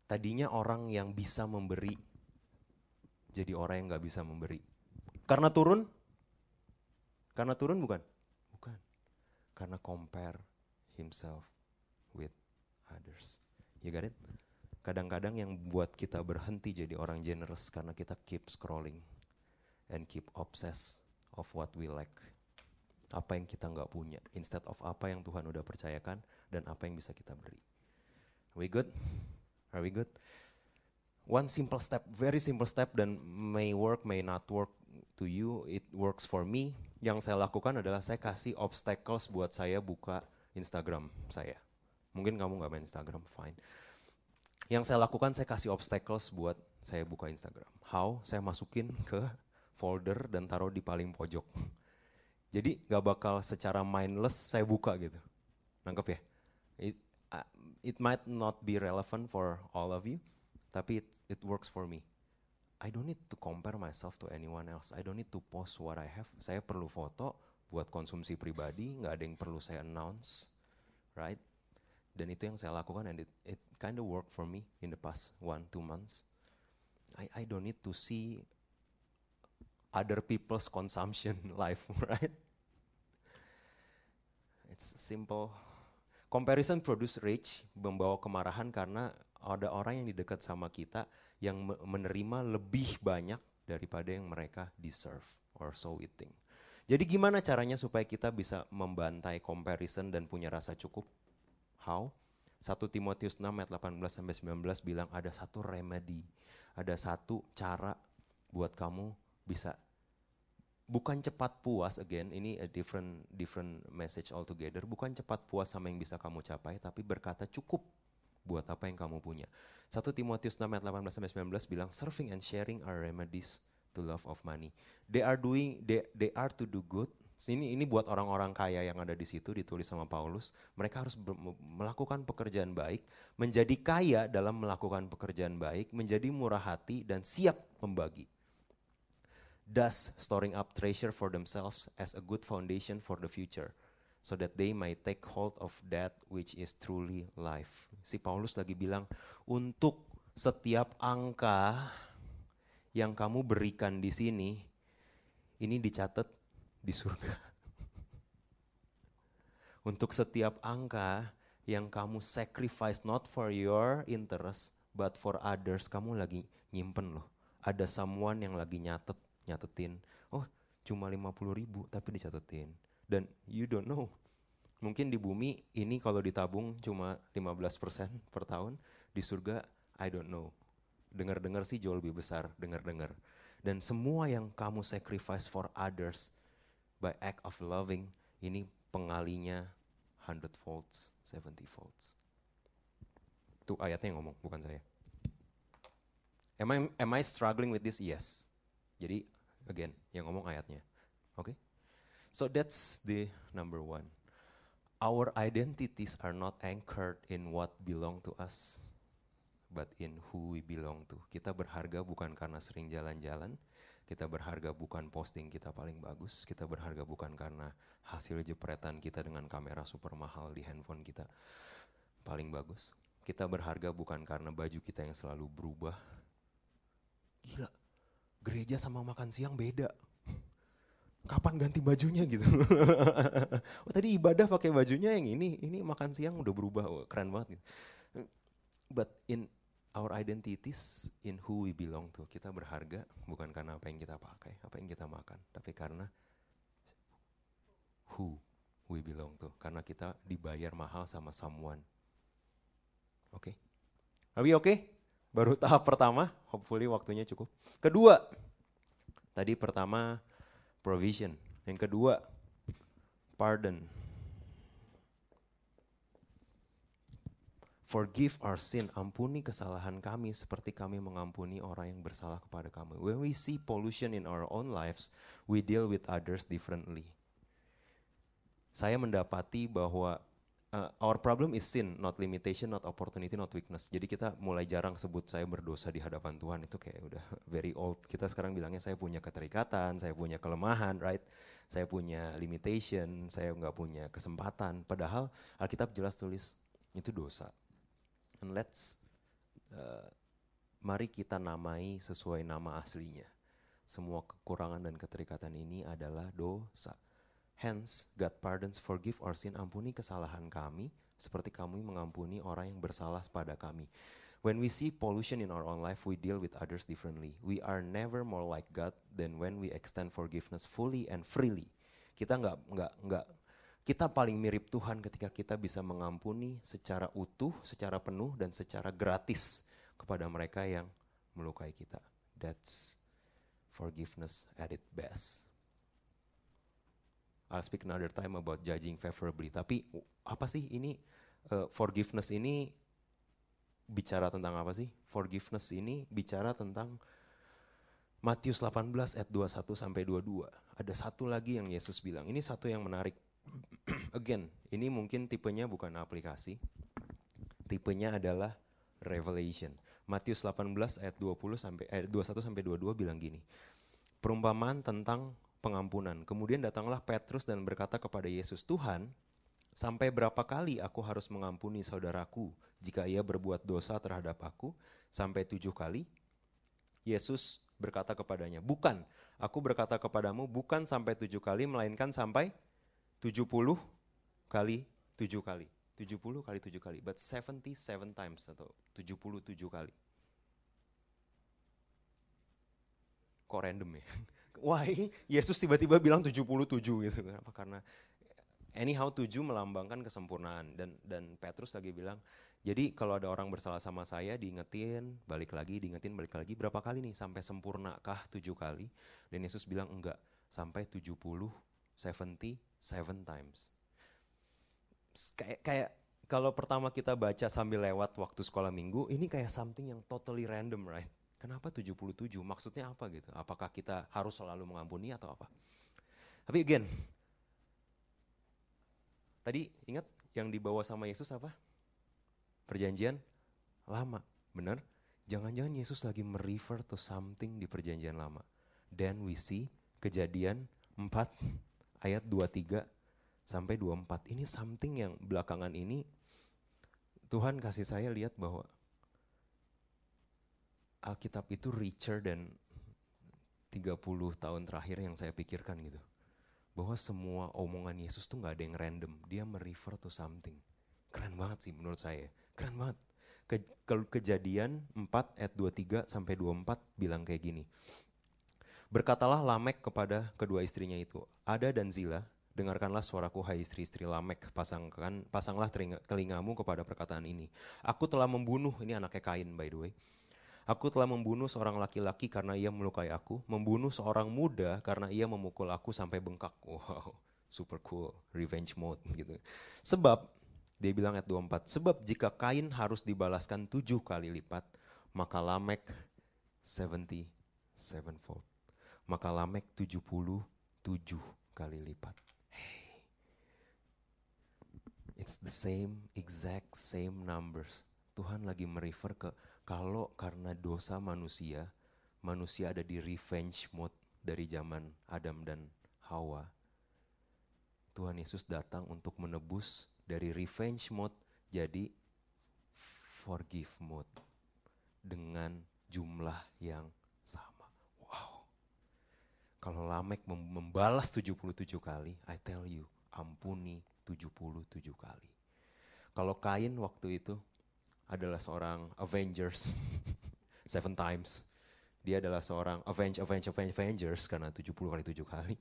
Tadinya orang yang bisa memberi, jadi orang yang gak bisa memberi. Karena turun? Karena turun? Bukan. Karena compare himself with others. You got it? Kadang-kadang yang buat kita berhenti jadi orang generous karena kita keep scrolling and keep obsessed of what we lack. Apa yang kita nggak punya, instead of apa yang Tuhan udah percayakan dan apa yang bisa kita beri. We good? Are we good? One simple step, very simple step dan may work, may not work to you, it works for me. Yang saya lakukan adalah saya kasih obstacles buat saya buka Instagram saya. Mungkin kamu nggak main Instagram, fine. Yang saya lakukan saya kasih obstacles buat saya buka Instagram. How? Saya masukin ke folder dan taruh di paling pojok. Jadi nggak bakal secara mindless saya buka gitu. Nangkep ya? It, it might not be relevant for all of you, tapi it, it works for me. I don't need to compare myself to anyone else. I don't need to post what I have. Saya perlu foto buat konsumsi pribadi, nggak ada yang perlu saya announce, right? Dan itu yang saya lakukan and it, it kind of worked for me in the past one two months. I I don't need to see other people's consumption life, right? It's simple Comparison produce rage, membawa kemarahan karena ada orang yang di dekat sama kita yang menerima lebih banyak daripada yang mereka deserve. or so we think. Jadi gimana caranya supaya kita bisa membantai comparison dan punya rasa cukup? How? 1 Timotius 6 ayat 18 sampai 19 bilang ada satu remedy, ada satu cara buat kamu bisa bukan cepat puas again ini a different different message altogether bukan cepat puas sama yang bisa kamu capai tapi berkata cukup buat apa yang kamu punya. 1 Timotius 6 ayat 18 sampai 19 bilang serving and sharing are remedies to love of money. They are doing they they are to do good. Ini ini buat orang-orang kaya yang ada di situ ditulis sama Paulus. Mereka harus melakukan pekerjaan baik menjadi kaya dalam melakukan pekerjaan baik menjadi murah hati dan siap membagi. Thus storing up treasure for themselves as a good foundation for the future, so that they might take hold of that which is truly life. Si Paulus lagi bilang, untuk setiap angka yang kamu berikan di sini, ini dicatat di surga. Untuk setiap angka yang kamu sacrifice not for your interest, but for others, kamu lagi nyimpen loh. Ada someone yang lagi nyatet nyatetin, oh cuma 50 ribu tapi dicatetin. Dan you don't know, mungkin di bumi ini kalau ditabung cuma 15% per tahun, di surga I don't know. Dengar-dengar sih jauh lebih besar, dengar-dengar. Dan semua yang kamu sacrifice for others by act of loving, ini pengalinya 100 volts, 70 volts. Itu ayatnya yang ngomong, bukan saya. Am I, am I struggling with this? Yes. Jadi Again, yang ngomong ayatnya. Oke? Okay? So that's the number one. Our identities are not anchored in what belong to us, but in who we belong to. Kita berharga bukan karena sering jalan-jalan, kita berharga bukan posting kita paling bagus, kita berharga bukan karena hasil jepretan kita dengan kamera super mahal di handphone kita paling bagus. Kita berharga bukan karena baju kita yang selalu berubah. Gila, gereja sama makan siang beda. Kapan ganti bajunya gitu? oh tadi ibadah pakai bajunya yang ini, ini makan siang udah berubah, oh, keren banget. Gitu. But in our identities, in who we belong to, kita berharga bukan karena apa yang kita pakai, apa yang kita makan, tapi karena who we belong to, karena kita dibayar mahal sama someone. Oke, okay? are we okay? Baru tahap pertama, hopefully waktunya cukup. Kedua, tadi pertama provision. Yang kedua, pardon. Forgive our sin, ampuni kesalahan kami seperti kami mengampuni orang yang bersalah kepada kami. When we see pollution in our own lives, we deal with others differently. Saya mendapati bahwa uh, our problem is sin, not limitation, not opportunity, not weakness. Jadi kita mulai jarang sebut saya berdosa di hadapan Tuhan itu kayak udah very old. Kita sekarang bilangnya saya punya keterikatan, saya punya kelemahan, right? Saya punya limitation, saya nggak punya kesempatan. Padahal Alkitab jelas tulis itu dosa. And let's uh, mari kita namai sesuai nama aslinya. Semua kekurangan dan keterikatan ini adalah dosa. Hence, God pardons, forgive our sin, ampuni kesalahan kami, seperti kami mengampuni orang yang bersalah pada kami. When we see pollution in our own life, we deal with others differently. We are never more like God than when we extend forgiveness fully and freely. Kita nggak nggak nggak kita paling mirip Tuhan ketika kita bisa mengampuni secara utuh, secara penuh dan secara gratis kepada mereka yang melukai kita. That's forgiveness at its best. I'll speak another time about judging favorably. Tapi apa sih ini uh, forgiveness ini bicara tentang apa sih? Forgiveness ini bicara tentang Matius 18 ayat 21 sampai 22. Ada satu lagi yang Yesus bilang. Ini satu yang menarik. Again, ini mungkin tipenya bukan aplikasi. Tipenya adalah revelation. Matius 18 ayat 20 sampai ayat 21 sampai 22 bilang gini. Perumpamaan tentang pengampunan. Kemudian datanglah Petrus dan berkata kepada Yesus, Tuhan, sampai berapa kali aku harus mengampuni saudaraku jika ia berbuat dosa terhadap aku? Sampai tujuh kali? Yesus berkata kepadanya, bukan, aku berkata kepadamu bukan sampai tujuh kali, melainkan sampai tujuh puluh kali tujuh kali. tujuh puluh kali tujuh kali, but seventy seven times atau tujuh puluh tujuh kali. Kok random ya? Why? Yesus tiba-tiba bilang 77 gitu kenapa karena anyhow tujuh melambangkan kesempurnaan. Dan dan Petrus lagi bilang jadi kalau ada orang bersalah sama saya diingetin balik lagi diingetin balik lagi berapa kali nih? Sampai sempurnakah tujuh kali? Dan Yesus bilang enggak sampai 70 70 seven times. Kayak kayak kalau pertama kita baca sambil lewat waktu sekolah minggu ini kayak something yang totally random right Kenapa 77? Maksudnya apa gitu? Apakah kita harus selalu mengampuni atau apa? Tapi again, tadi ingat yang dibawa sama Yesus apa? Perjanjian lama, benar? Jangan-jangan Yesus lagi merefer to something di perjanjian lama. Then we see kejadian 4 ayat 23 sampai 24. Ini something yang belakangan ini Tuhan kasih saya lihat bahwa Alkitab itu richer dan 30 tahun terakhir yang saya pikirkan gitu. Bahwa semua omongan Yesus tuh gak ada yang random. Dia merefer to something. Keren banget sih menurut saya. Keren banget. Ke, ke, kejadian 4 ayat 23 sampai 24 bilang kayak gini. Berkatalah Lamek kepada kedua istrinya itu, Ada dan Zila, dengarkanlah suaraku hai istri-istri Lamek, pasangkan, pasanglah telingamu kepada perkataan ini. Aku telah membunuh, ini anaknya Kain by the way, Aku telah membunuh seorang laki-laki karena ia melukai aku, membunuh seorang muda karena ia memukul aku sampai bengkak. Wow, super cool, revenge mode gitu. Sebab, dia bilang ayat 24, sebab jika Kain harus dibalaskan tujuh kali lipat, maka Lamek 70 sevenfold. Maka Lamek 77 kali lipat. Hey, it's the same, exact same numbers. Tuhan lagi merefer ke kalau karena dosa manusia, manusia ada di revenge mode dari zaman Adam dan Hawa. Tuhan Yesus datang untuk menebus dari revenge mode jadi forgive mode dengan jumlah yang sama. Wow. Kalau Lamek membalas 77 kali, I tell you, ampuni 77 kali. Kalau Kain waktu itu adalah seorang Avengers seven times. Dia adalah seorang Avenge, Avenge, Avenge, Avengers karena 70 kali 7 kali.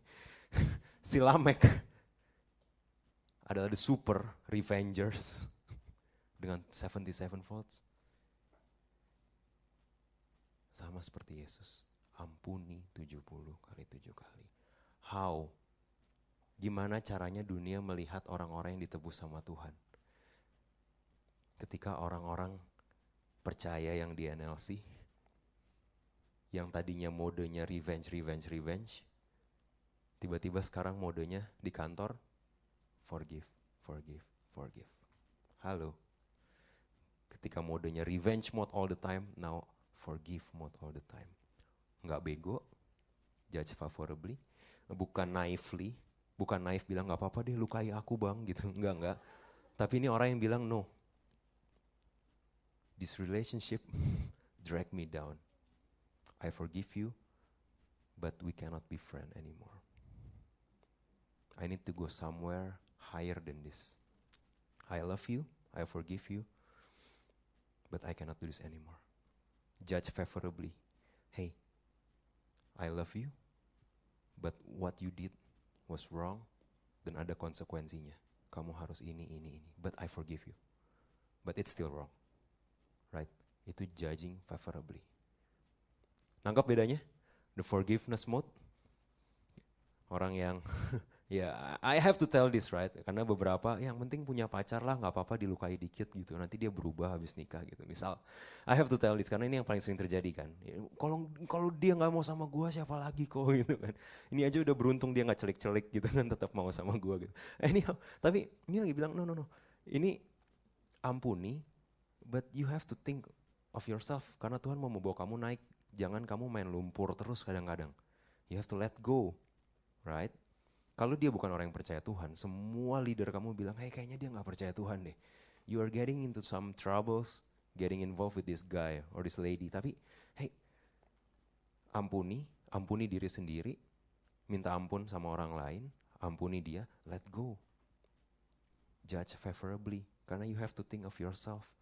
si Lamek adalah the super Revengers dengan 77 volts. Sama seperti Yesus, ampuni 70 kali 7 kali. How? Gimana caranya dunia melihat orang-orang yang ditebus sama Tuhan? Ketika orang-orang percaya yang di NLC, yang tadinya modenya revenge, revenge, revenge, tiba-tiba sekarang modenya di kantor, forgive, forgive, forgive. Halo. Ketika modenya revenge mode all the time, now forgive mode all the time. Nggak bego, judge favorably, bukan naively, bukan naif bilang nggak apa-apa deh lukai aku bang gitu, enggak enggak. Tapi ini orang yang bilang no, this relationship drag me down. I forgive you, but we cannot be friends anymore. I need to go somewhere higher than this. I love you, I forgive you, but I cannot do this anymore. Judge favorably. Hey, I love you, but what you did was wrong dan ada konsekuensinya. Kamu harus ini, ini, ini. But I forgive you. But it's still wrong right? Itu judging favorably. Nangkap bedanya? The forgiveness mode. Orang yang ya yeah, I have to tell this right karena beberapa yang penting punya pacar lah nggak apa-apa dilukai dikit gitu nanti dia berubah habis nikah gitu misal I have to tell this karena ini yang paling sering terjadi kan kalau kalau dia nggak mau sama gua siapa lagi kok gitu kan ini aja udah beruntung dia nggak celik-celik gitu kan tetap mau sama gua gitu anyhow tapi ini lagi bilang no no no ini ampuni But you have to think of yourself karena Tuhan mau membawa kamu naik. Jangan kamu main lumpur terus kadang-kadang. You have to let go, right? Kalau dia bukan orang yang percaya Tuhan, semua leader kamu bilang, hey kayaknya dia nggak percaya Tuhan deh. You are getting into some troubles, getting involved with this guy or this lady. Tapi, hey, ampuni, ampuni diri sendiri, minta ampun sama orang lain, ampuni dia, let go. Judge favorably, karena you have to think of yourself.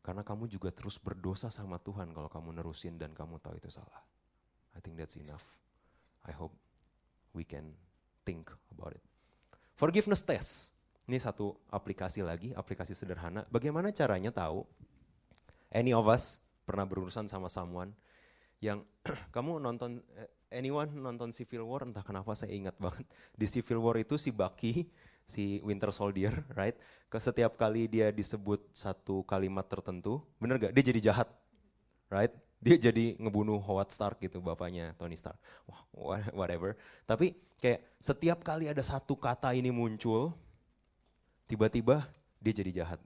Karena kamu juga terus berdosa sama Tuhan kalau kamu nerusin dan kamu tahu itu salah. I think that's enough. I hope we can think about it. Forgiveness test. Ini satu aplikasi lagi, aplikasi sederhana. Bagaimana caranya tahu any of us pernah berurusan sama someone yang kamu nonton eh, anyone nonton Civil War entah kenapa saya ingat banget di Civil War itu si Bucky si Winter Soldier right? Ke setiap kali dia disebut satu kalimat tertentu bener gak dia jadi jahat right? Dia jadi ngebunuh Howard Stark gitu bapaknya Tony Stark. Wah whatever. Tapi kayak setiap kali ada satu kata ini muncul tiba-tiba dia jadi jahat.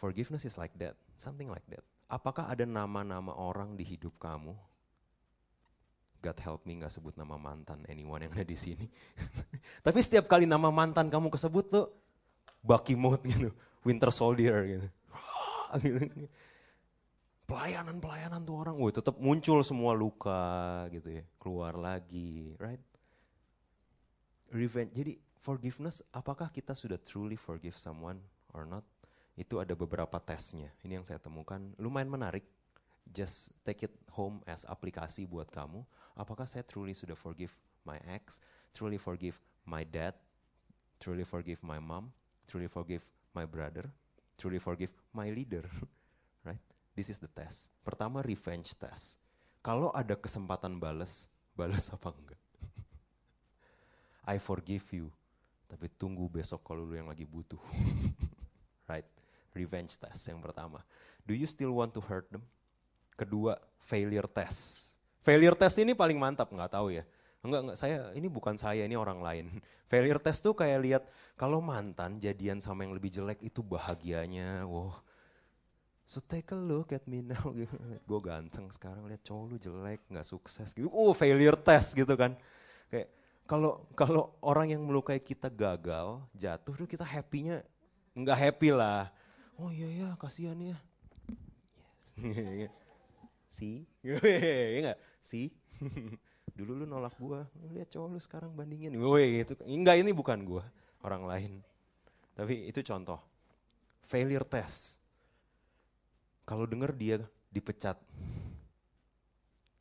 Forgiveness is like that something like that. Apakah ada nama-nama orang di hidup kamu God help me nggak sebut nama mantan anyone yang ada di sini. Tapi setiap kali nama mantan kamu kesebut tuh Bucky Mode gitu, Winter Soldier gitu. Pelayanan-pelayanan tuh orang, wah tetap muncul semua luka gitu ya, keluar lagi, right? Revenge. Jadi forgiveness, apakah kita sudah truly forgive someone or not? Itu ada beberapa tesnya. Ini yang saya temukan, lumayan menarik. Just take it home as aplikasi buat kamu apakah saya truly sudah forgive my ex, truly forgive my dad, truly forgive my mom, truly forgive my brother, truly forgive my leader, right? This is the test. Pertama revenge test. Kalau ada kesempatan balas, balas apa enggak? I forgive you, tapi tunggu besok kalau lu yang lagi butuh. right? Revenge test yang pertama. Do you still want to hurt them? Kedua, failure test Failure test ini paling mantap, nggak tahu ya. Enggak, enggak, saya ini bukan saya, ini orang lain. Failure test tuh kayak lihat kalau mantan jadian sama yang lebih jelek itu bahagianya. Wow. So take a look at me now. Gue ganteng sekarang lihat cowok lu jelek, nggak sukses gitu. Oh, failure test gitu kan. Kayak kalau kalau orang yang melukai kita gagal, jatuh tuh kita happy-nya nggak happy lah. Oh iya ya, kasihan ya. Yes. si, iya nggak? Si, dulu lu nolak gua, lihat cowok lu sekarang bandingin, woi gitu. Enggak ini bukan gua, orang lain. Tapi itu contoh. Failure test. Kalau denger dia dipecat,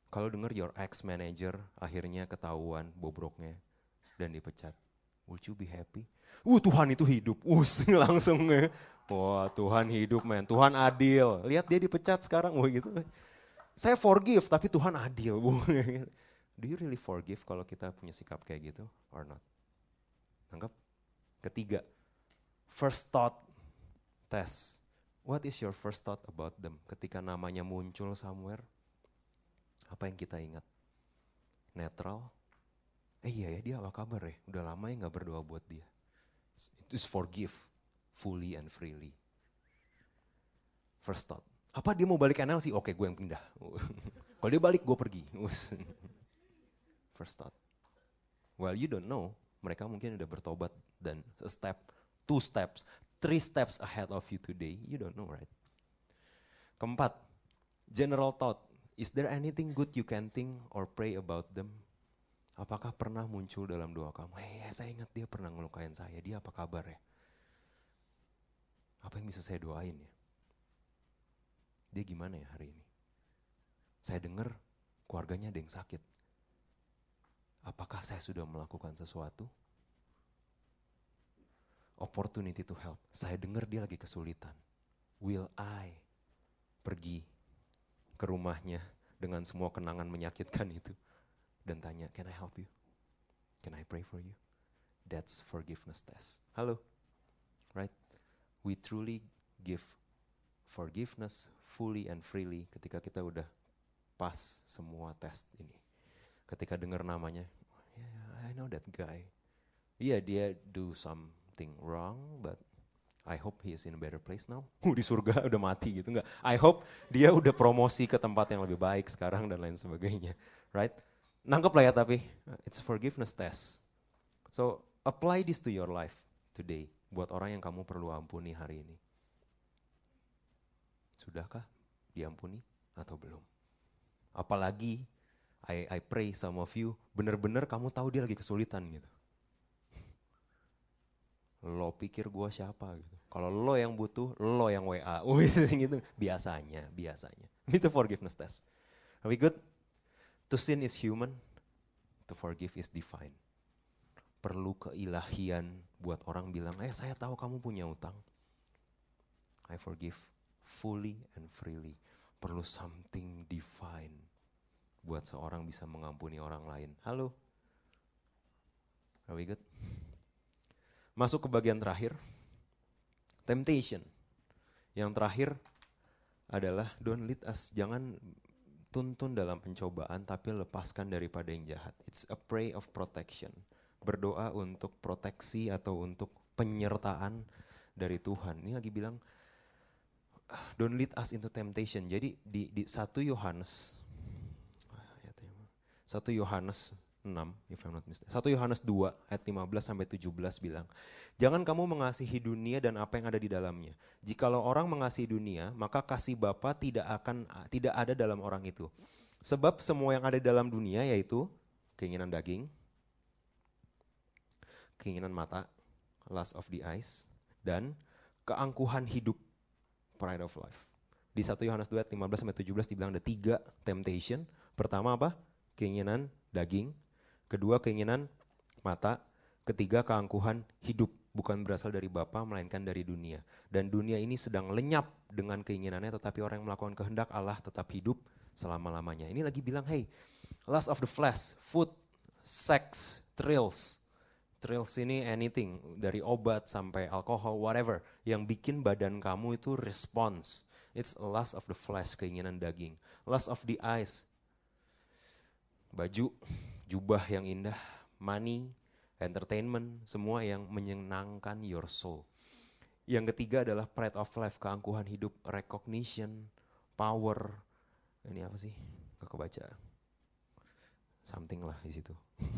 kalau denger your ex manager akhirnya ketahuan bobroknya dan dipecat, would you be happy? Uh Tuhan itu hidup, us langsung ya. Wah Tuhan hidup men, Tuhan adil. Lihat dia dipecat sekarang, wah gitu. Saya forgive, tapi Tuhan adil. Do you really forgive kalau kita punya sikap kayak gitu or not? Anggap. Ketiga, first thought test. What is your first thought about them? Ketika namanya muncul somewhere, apa yang kita ingat? Netral? Eh iya ya dia apa kabar ya? Udah lama ya gak berdoa buat dia. It is forgive fully and freely. First thought. Apa dia mau balik NLC? Oke, gue yang pindah. Kalau dia balik, gue pergi. First thought. Well, you don't know. Mereka mungkin udah bertobat dan a step, two steps, three steps ahead of you today. You don't know, right? Keempat, general thought. Is there anything good you can think or pray about them? Apakah pernah muncul dalam doa kamu? Hei, saya ingat dia pernah ngelukain saya. Dia apa kabar ya? Apa yang bisa saya doain ya? Dia gimana ya hari ini? Saya dengar keluarganya ada yang sakit. Apakah saya sudah melakukan sesuatu? Opportunity to help. Saya dengar dia lagi kesulitan. Will I pergi ke rumahnya dengan semua kenangan menyakitkan itu dan tanya, can I help you? Can I pray for you? That's forgiveness test. Halo, right? We truly give forgiveness fully and freely ketika kita udah pas semua test ini. Ketika dengar namanya, yeah, I know that guy. Iya yeah, dia do something wrong, but I hope he is in a better place now. Uh, di surga udah mati gitu enggak. I hope dia udah promosi ke tempat yang lebih baik sekarang dan lain sebagainya. Right? Nangkep lah ya tapi it's forgiveness test. So apply this to your life today buat orang yang kamu perlu ampuni hari ini. Sudahkah diampuni atau belum? Apalagi I, I pray some of you, benar-benar kamu tahu dia lagi kesulitan gitu. Lo pikir gue siapa gitu. Kalau lo yang butuh, lo yang WA. Gitu. Biasanya, biasanya. Itu forgiveness test. Are we good? To sin is human, to forgive is divine. Perlu keilahian buat orang bilang, eh saya tahu kamu punya utang. I forgive fully and freely. Perlu something divine buat seorang bisa mengampuni orang lain. Halo? Are we good? Masuk ke bagian terakhir. Temptation. Yang terakhir adalah don't lead us. Jangan tuntun dalam pencobaan tapi lepaskan daripada yang jahat. It's a pray of protection. Berdoa untuk proteksi atau untuk penyertaan dari Tuhan. Ini lagi bilang don't lead us into temptation. Jadi di di 1 Yohanes 1 Yohanes 6 if I'm not mistaken. 1 Yohanes 2 ayat 15 sampai 17 bilang, "Jangan kamu mengasihi dunia dan apa yang ada di dalamnya. Jikalau orang mengasihi dunia, maka kasih Bapa tidak akan tidak ada dalam orang itu. Sebab semua yang ada di dalam dunia yaitu keinginan daging, keinginan mata, lust of the eyes, dan keangkuhan hidup, pride of life." Di 1 Yohanes 2 ayat 15 sampai 17 dibilang ada tiga temptation. Pertama apa? Keinginan daging, Kedua keinginan mata, ketiga keangkuhan hidup bukan berasal dari Bapa melainkan dari dunia. Dan dunia ini sedang lenyap dengan keinginannya tetapi orang yang melakukan kehendak Allah tetap hidup selama-lamanya. Ini lagi bilang, hey, lust of the flesh, food, sex, thrills. Thrills ini anything, dari obat sampai alkohol, whatever. Yang bikin badan kamu itu response. It's lust of the flesh, keinginan daging. Lust of the eyes, baju, jubah yang indah, money, entertainment, semua yang menyenangkan your soul. Yang ketiga adalah pride of life, keangkuhan hidup, recognition, power. Ini apa sih? Gak kebaca. Something lah di situ.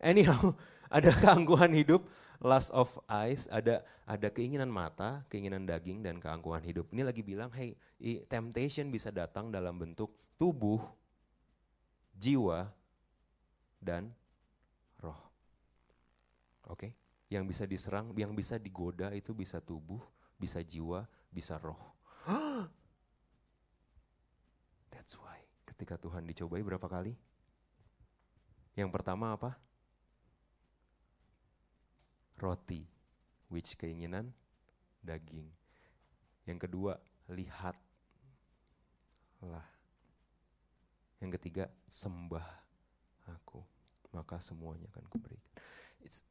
Anyhow, ada keangkuhan hidup, lust of eyes, ada ada keinginan mata, keinginan daging dan keangkuhan hidup. Ini lagi bilang, hey, temptation bisa datang dalam bentuk tubuh, jiwa, dan roh. Oke, okay? yang bisa diserang, yang bisa digoda itu bisa tubuh, bisa jiwa, bisa roh. That's why ketika Tuhan dicobai berapa kali? Yang pertama apa? Roti, which keinginan daging. Yang kedua, lihat lah. Yang ketiga, sembah aku, maka semuanya akan kuberikan. It's,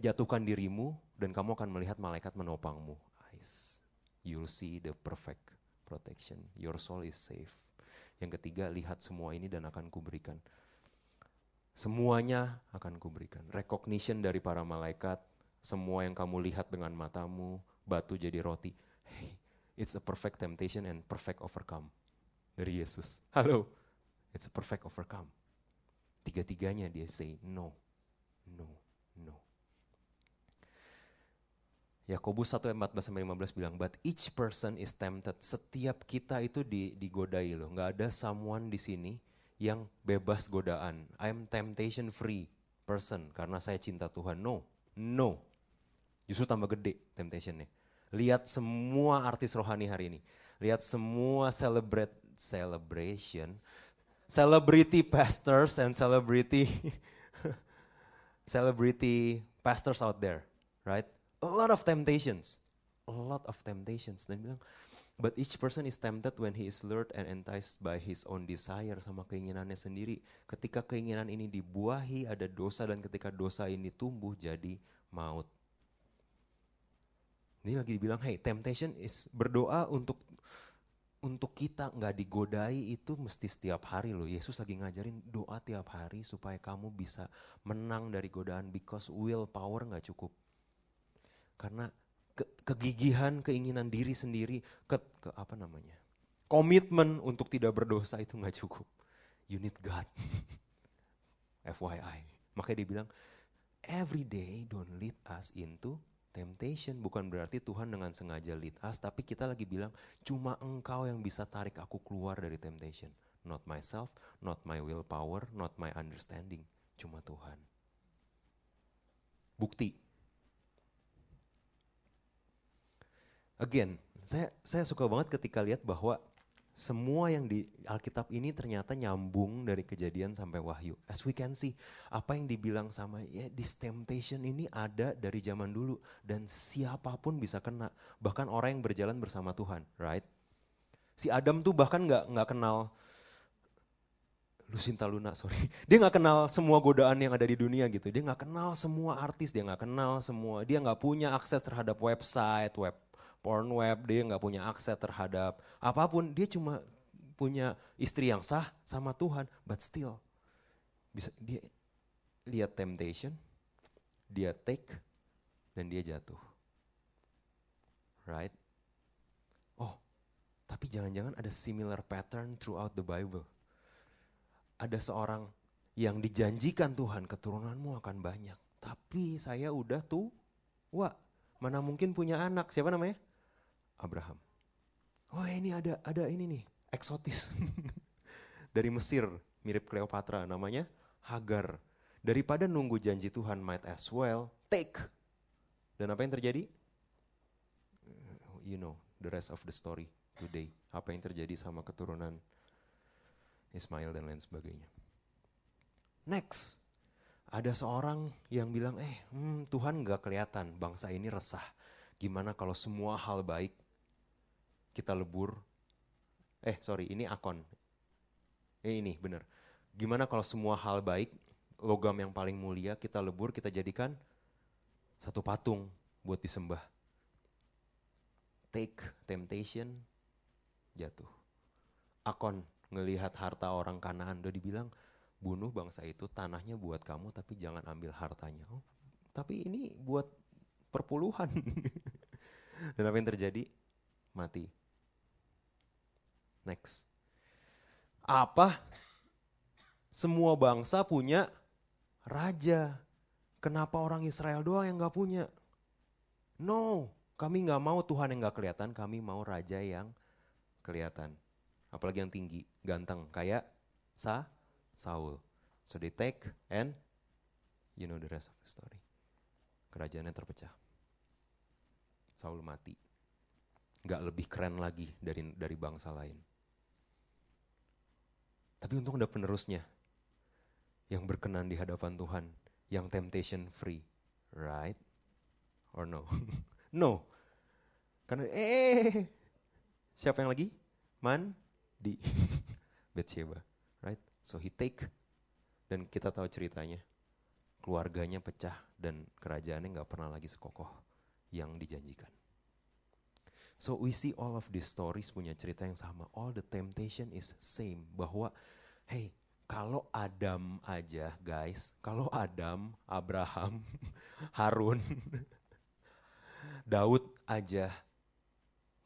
jatuhkan dirimu dan kamu akan melihat malaikat menopangmu. Eyes. You'll see the perfect protection. Your soul is safe. Yang ketiga, lihat semua ini dan akan kuberikan. Semuanya akan kuberikan. Recognition dari para malaikat, semua yang kamu lihat dengan matamu, batu jadi roti. Hey, it's a perfect temptation and perfect overcome dari Yesus. Halo, it's a perfect overcome. Tiga-tiganya dia say no, no, no. Yakobus 1 ayat 14 sampai 15 bilang, but each person is tempted. Setiap kita itu digodai loh. Nggak ada someone di sini yang bebas godaan. I'm temptation free person karena saya cinta Tuhan. No, no. Justru tambah gede temptationnya. Lihat semua artis rohani hari ini. Lihat semua celebrate celebration celebrity pastors and celebrity celebrity pastors out there, right? A lot of temptations, a lot of temptations. Dan bilang, but each person is tempted when he is lured and enticed by his own desire sama keinginannya sendiri. Ketika keinginan ini dibuahi ada dosa dan ketika dosa ini tumbuh jadi maut. Ini lagi dibilang, hey, temptation is berdoa untuk untuk kita nggak digodai itu mesti setiap hari loh. Yesus lagi ngajarin doa tiap hari supaya kamu bisa menang dari godaan because will power nggak cukup. Karena ke, kegigihan, keinginan diri sendiri, ke, ke apa namanya? Komitmen untuk tidak berdosa itu nggak cukup. You need God. FYI. Makanya dia bilang, every day don't lead us into temptation bukan berarti Tuhan dengan sengaja lead us, tapi kita lagi bilang cuma engkau yang bisa tarik aku keluar dari temptation. Not myself, not my willpower, not my understanding. Cuma Tuhan. Bukti. Again, saya saya suka banget ketika lihat bahwa semua yang di Alkitab ini ternyata nyambung dari kejadian sampai wahyu. As we can see, apa yang dibilang sama ya this temptation ini ada dari zaman dulu dan siapa pun bisa kena. Bahkan orang yang berjalan bersama Tuhan, right? Si Adam tuh bahkan nggak nggak kenal Lucinta Luna, sorry. Dia nggak kenal semua godaan yang ada di dunia gitu. Dia nggak kenal semua artis, dia nggak kenal semua. Dia nggak punya akses terhadap website, web porn web, dia nggak punya akses terhadap apa pun, dia cuma punya istri yang sah sama Tuhan, but still bisa dia lihat temptation, dia take dan dia jatuh. Right? Oh, tapi jangan-jangan ada similar pattern throughout the Bible. Ada seorang yang dijanjikan Tuhan keturunanmu akan banyak, tapi saya udah tuh, wah, mana mungkin punya anak? Siapa namanya? Abraham. Oh ini ada ada ini nih, eksotis. Dari Mesir, mirip Cleopatra, namanya Hagar. Daripada nunggu janji Tuhan might as well take. Dan apa yang terjadi? You know the rest of the story today. Apa yang terjadi sama keturunan Ismail dan lain sebagainya. Next, ada seorang yang bilang, eh hmm, Tuhan gak kelihatan, bangsa ini resah. Gimana kalau semua hal baik kita lebur. Eh sorry, ini akon. Eh ini bener. Gimana kalau semua hal baik, logam yang paling mulia kita lebur, kita jadikan satu patung buat disembah. Take temptation, jatuh. Akon ngelihat harta orang kanaan udah dibilang, bunuh bangsa itu, tanahnya buat kamu tapi jangan ambil hartanya. Oh, tapi ini buat perpuluhan. Dan apa yang terjadi? Mati. Next. Apa? Semua bangsa punya raja. Kenapa orang Israel doang yang gak punya? No, kami gak mau Tuhan yang gak kelihatan, kami mau raja yang kelihatan. Apalagi yang tinggi, ganteng, kayak Sa, Saul. So they take and you know the rest of the story. Kerajaannya terpecah. Saul mati. Gak lebih keren lagi dari dari bangsa lain. Tapi untung ada penerusnya yang berkenan di hadapan Tuhan, yang temptation free, right? Or no? no. Karena eh siapa yang lagi? Man di Bathsheba, right? So he take dan kita tahu ceritanya. Keluarganya pecah dan kerajaannya nggak pernah lagi sekokoh yang dijanjikan. So we see all of these stories punya cerita yang sama. All the temptation is same. Bahwa, hey, kalau Adam aja guys, kalau Adam, Abraham, Harun, Daud aja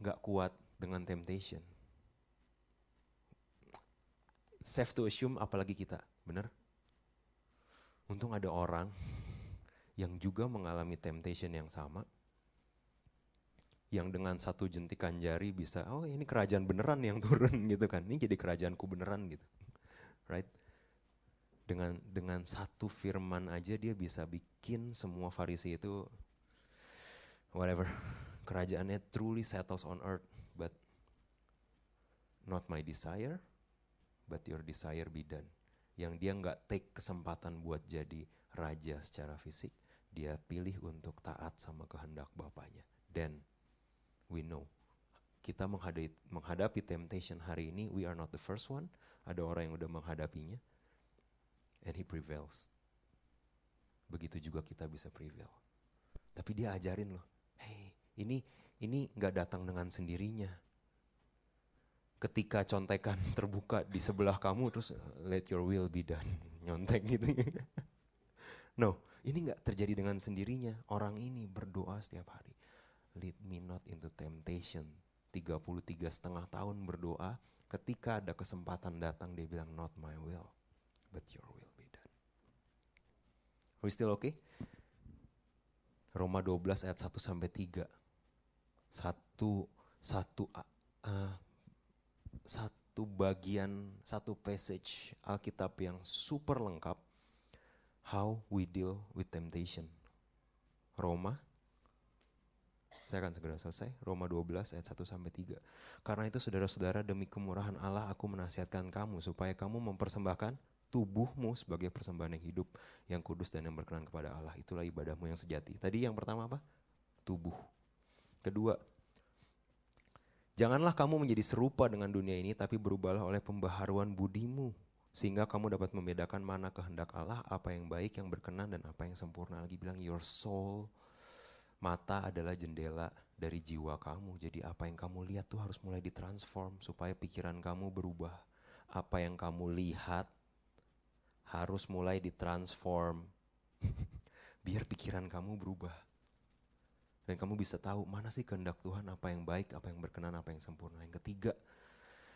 nggak kuat dengan temptation. Safe to assume apalagi kita, bener? Untung ada orang yang juga mengalami temptation yang sama, yang dengan satu jentikan jari bisa, oh ini kerajaan beneran yang turun gitu kan, ini jadi kerajaanku beneran gitu, right? Dengan dengan satu firman aja dia bisa bikin semua Farisi itu whatever kerajaannya truly settles on earth, but not my desire, but your desire be done. Yang dia nggak take kesempatan buat jadi raja secara fisik, dia pilih untuk taat sama kehendak bapaknya. Dan we know. Kita menghadapi, menghadapi temptation hari ini, we are not the first one. Ada orang yang udah menghadapinya. And he prevails. Begitu juga kita bisa prevail. Tapi dia ajarin loh, hey ini ini nggak datang dengan sendirinya. Ketika contekan terbuka di sebelah kamu terus let your will be done, nyontek gitu. no, ini nggak terjadi dengan sendirinya. Orang ini berdoa setiap hari lead me not into temptation. 33 setengah tahun berdoa, ketika ada kesempatan datang dia bilang not my will, but your will be done. Are we still okay? Roma 12 ayat 1 sampai 3. Satu satu uh, satu bagian satu passage Alkitab yang super lengkap how we deal with temptation. Roma Saya akan segera selesai. Roma 12 ayat 1 sampai 3. Karena itu saudara-saudara demi kemurahan Allah aku menasihatkan kamu supaya kamu mempersembahkan tubuhmu sebagai persembahan yang hidup, yang kudus dan yang berkenan kepada Allah. Itulah ibadahmu yang sejati. Tadi yang pertama apa? Tubuh. Kedua, janganlah kamu menjadi serupa dengan dunia ini tapi berubahlah oleh pembaharuan budimu sehingga kamu dapat membedakan mana kehendak Allah, apa yang baik, yang berkenan dan apa yang sempurna. Lagi bilang your soul Mata adalah jendela dari jiwa kamu. Jadi apa yang kamu lihat tuh harus mulai ditransform supaya pikiran kamu berubah. Apa yang kamu lihat harus mulai ditransform. Biar pikiran kamu berubah. Dan kamu bisa tahu mana sih kehendak Tuhan, apa yang baik, apa yang berkenan, apa yang sempurna. Yang ketiga,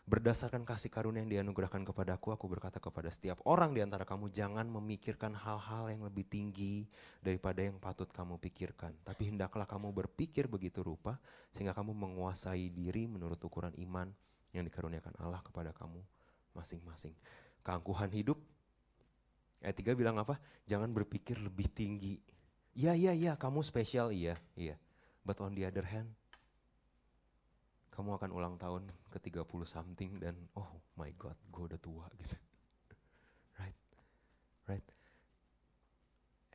Berdasarkan kasih karunia yang dianugerahkan kepadaku, aku berkata kepada setiap orang di antara kamu, jangan memikirkan hal-hal yang lebih tinggi daripada yang patut kamu pikirkan. Tapi hendaklah kamu berpikir begitu rupa, sehingga kamu menguasai diri menurut ukuran iman yang dikaruniakan Allah kepada kamu masing-masing. Keangkuhan hidup, ayat 3 bilang apa? Jangan berpikir lebih tinggi. Iya, iya, iya, kamu spesial, iya, iya. But on the other hand, kamu akan ulang tahun ke 30 something dan oh my god, gue udah tua gitu. right? Right?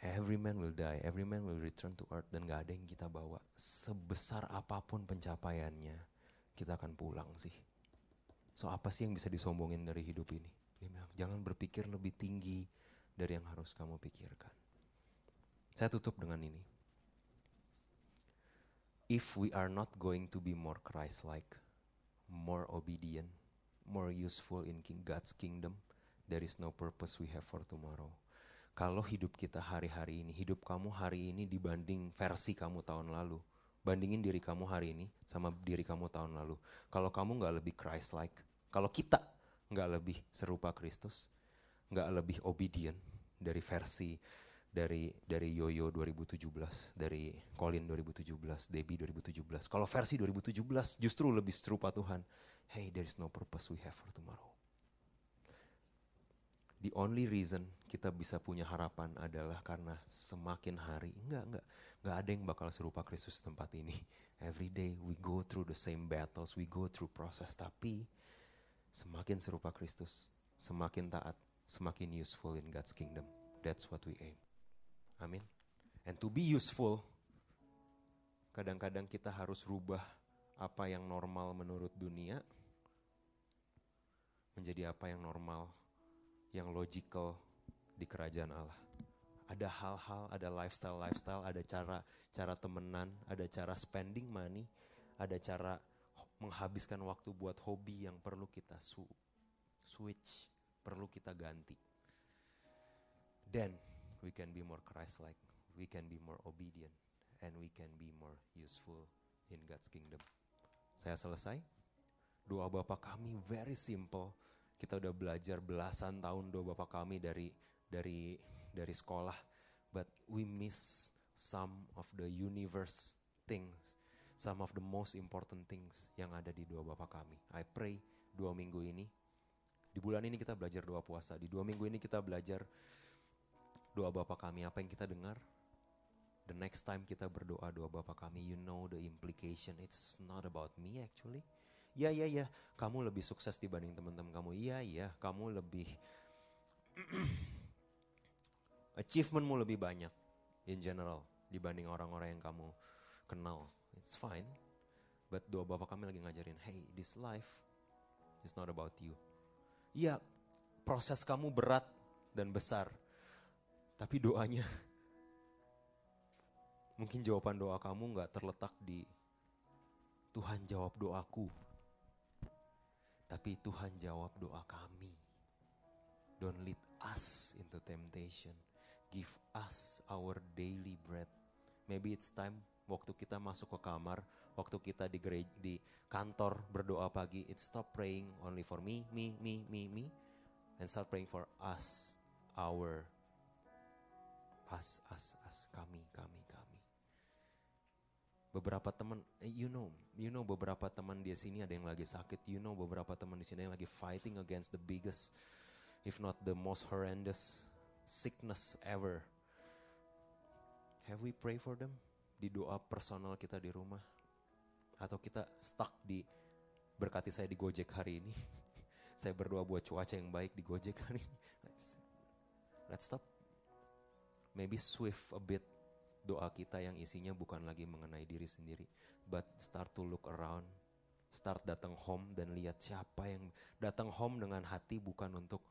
Every man will die, every man will return to earth dan gak ada yang kita bawa. Sebesar apa pun pencapaiannya, kita akan pulang sih. So apa sih yang bisa disombongin dari hidup ini? Dia bilang, jangan berpikir lebih tinggi dari yang harus kamu pikirkan. Saya tutup dengan ini if we are not going to be more Christ-like, more obedient, more useful in king, God's kingdom, there is no purpose we have for tomorrow. Kalau hidup kita hari-hari ini, hidup kamu hari ini dibanding versi kamu tahun lalu, bandingin diri kamu hari ini sama diri kamu tahun lalu. Kalau kamu nggak lebih Christ-like, kalau kita nggak lebih serupa Kristus, nggak lebih obedient dari versi dari dari Yoyo 2017, dari Colin 2017, Debbie 2017. Kalau versi 2017 justru lebih serupa Tuhan. Hey, there is no purpose we have for tomorrow. The only reason kita bisa punya harapan adalah karena semakin hari, enggak, enggak, enggak ada yang bakal serupa Kristus tempat ini. Every day we go through the same battles, we go through process, tapi semakin serupa Kristus, semakin taat, semakin useful in God's kingdom. That's what we aim. Amin. And to be useful, kadang-kadang kita harus rubah apa yang normal menurut dunia menjadi apa yang normal, yang logical di kerajaan Allah. Ada hal-hal, ada lifestyle-lifestyle, ada cara cara temenan, ada cara spending money, ada cara menghabiskan waktu buat hobi yang perlu kita switch, perlu kita ganti. Dan we can be more Christ-like, we can be more obedient, and we can be more useful in God's kingdom. Saya selesai. Doa Bapak kami very simple. Kita udah belajar belasan tahun doa Bapak kami dari dari dari sekolah, but we miss some of the universe things, some of the most important things yang ada di doa Bapak kami. I pray dua minggu ini, di bulan ini kita belajar doa puasa, di dua minggu ini kita belajar doa Bapa kami, apa yang kita dengar, the next time kita berdoa doa Bapa kami, you know the implication. It's not about me actually. Ya ya ya, kamu lebih sukses dibanding teman-teman kamu. Iya iya, kamu lebih achievementmu lebih banyak in general dibanding orang-orang yang kamu kenal. It's fine. But doa Bapak kami lagi ngajarin, hey, this life is not about you. Iya, proses kamu berat dan besar. Tapi doanya, mungkin jawaban doa kamu nggak terletak di Tuhan jawab doaku. Tapi Tuhan jawab doa kami. Don't lead us into temptation. Give us our daily bread. Maybe it's time waktu kita masuk ke kamar, waktu kita di gereja, di kantor berdoa pagi, it's stop praying only for me, me, me, me, me, and start praying for us, our As, as, as, kami, kami, kami. Beberapa teman, eh, you know, you know beberapa teman di sini ada yang lagi sakit, you know beberapa teman di sini yang lagi fighting against the biggest, if not the most horrendous sickness ever. Have we pray for them? di doa personal kita di rumah atau kita stuck di berkati saya di Gojek hari ini. saya berdoa buat cuaca yang baik di Gojek hari ini. Let's, let's stop. Maybe swift a bit doa kita yang isinya bukan lagi mengenai diri sendiri, but start to look around, start datang home dan lihat siapa yang datang home dengan hati bukan untuk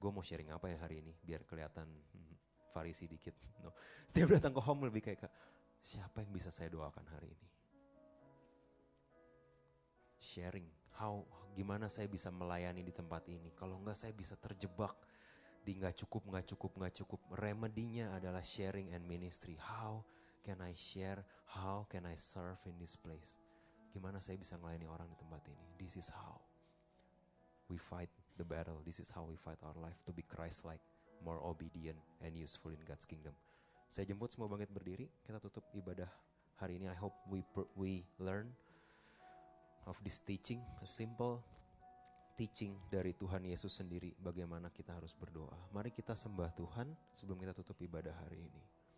gue mau sharing apa ya hari ini biar kelihatan hmm, farisi dikit. No. Setiap datang ke home lebih kayak siapa yang bisa saya doakan hari ini? Sharing, how gimana saya bisa melayani di tempat ini? Kalau enggak saya bisa terjebak di nggak cukup, nggak cukup, nggak cukup. Remedinya adalah sharing and ministry. How can I share? How can I serve in this place? Gimana saya bisa melayani orang di tempat ini? This is how we fight the battle. This is how we fight our life to be Christ-like, more obedient and useful in God's kingdom. Saya jemput semua bangkit berdiri. Kita tutup ibadah hari ini. I hope we we learn of this teaching, a simple teaching dari Tuhan Yesus sendiri bagaimana kita harus berdoa. Mari kita sembah Tuhan sebelum kita tutup ibadah hari ini.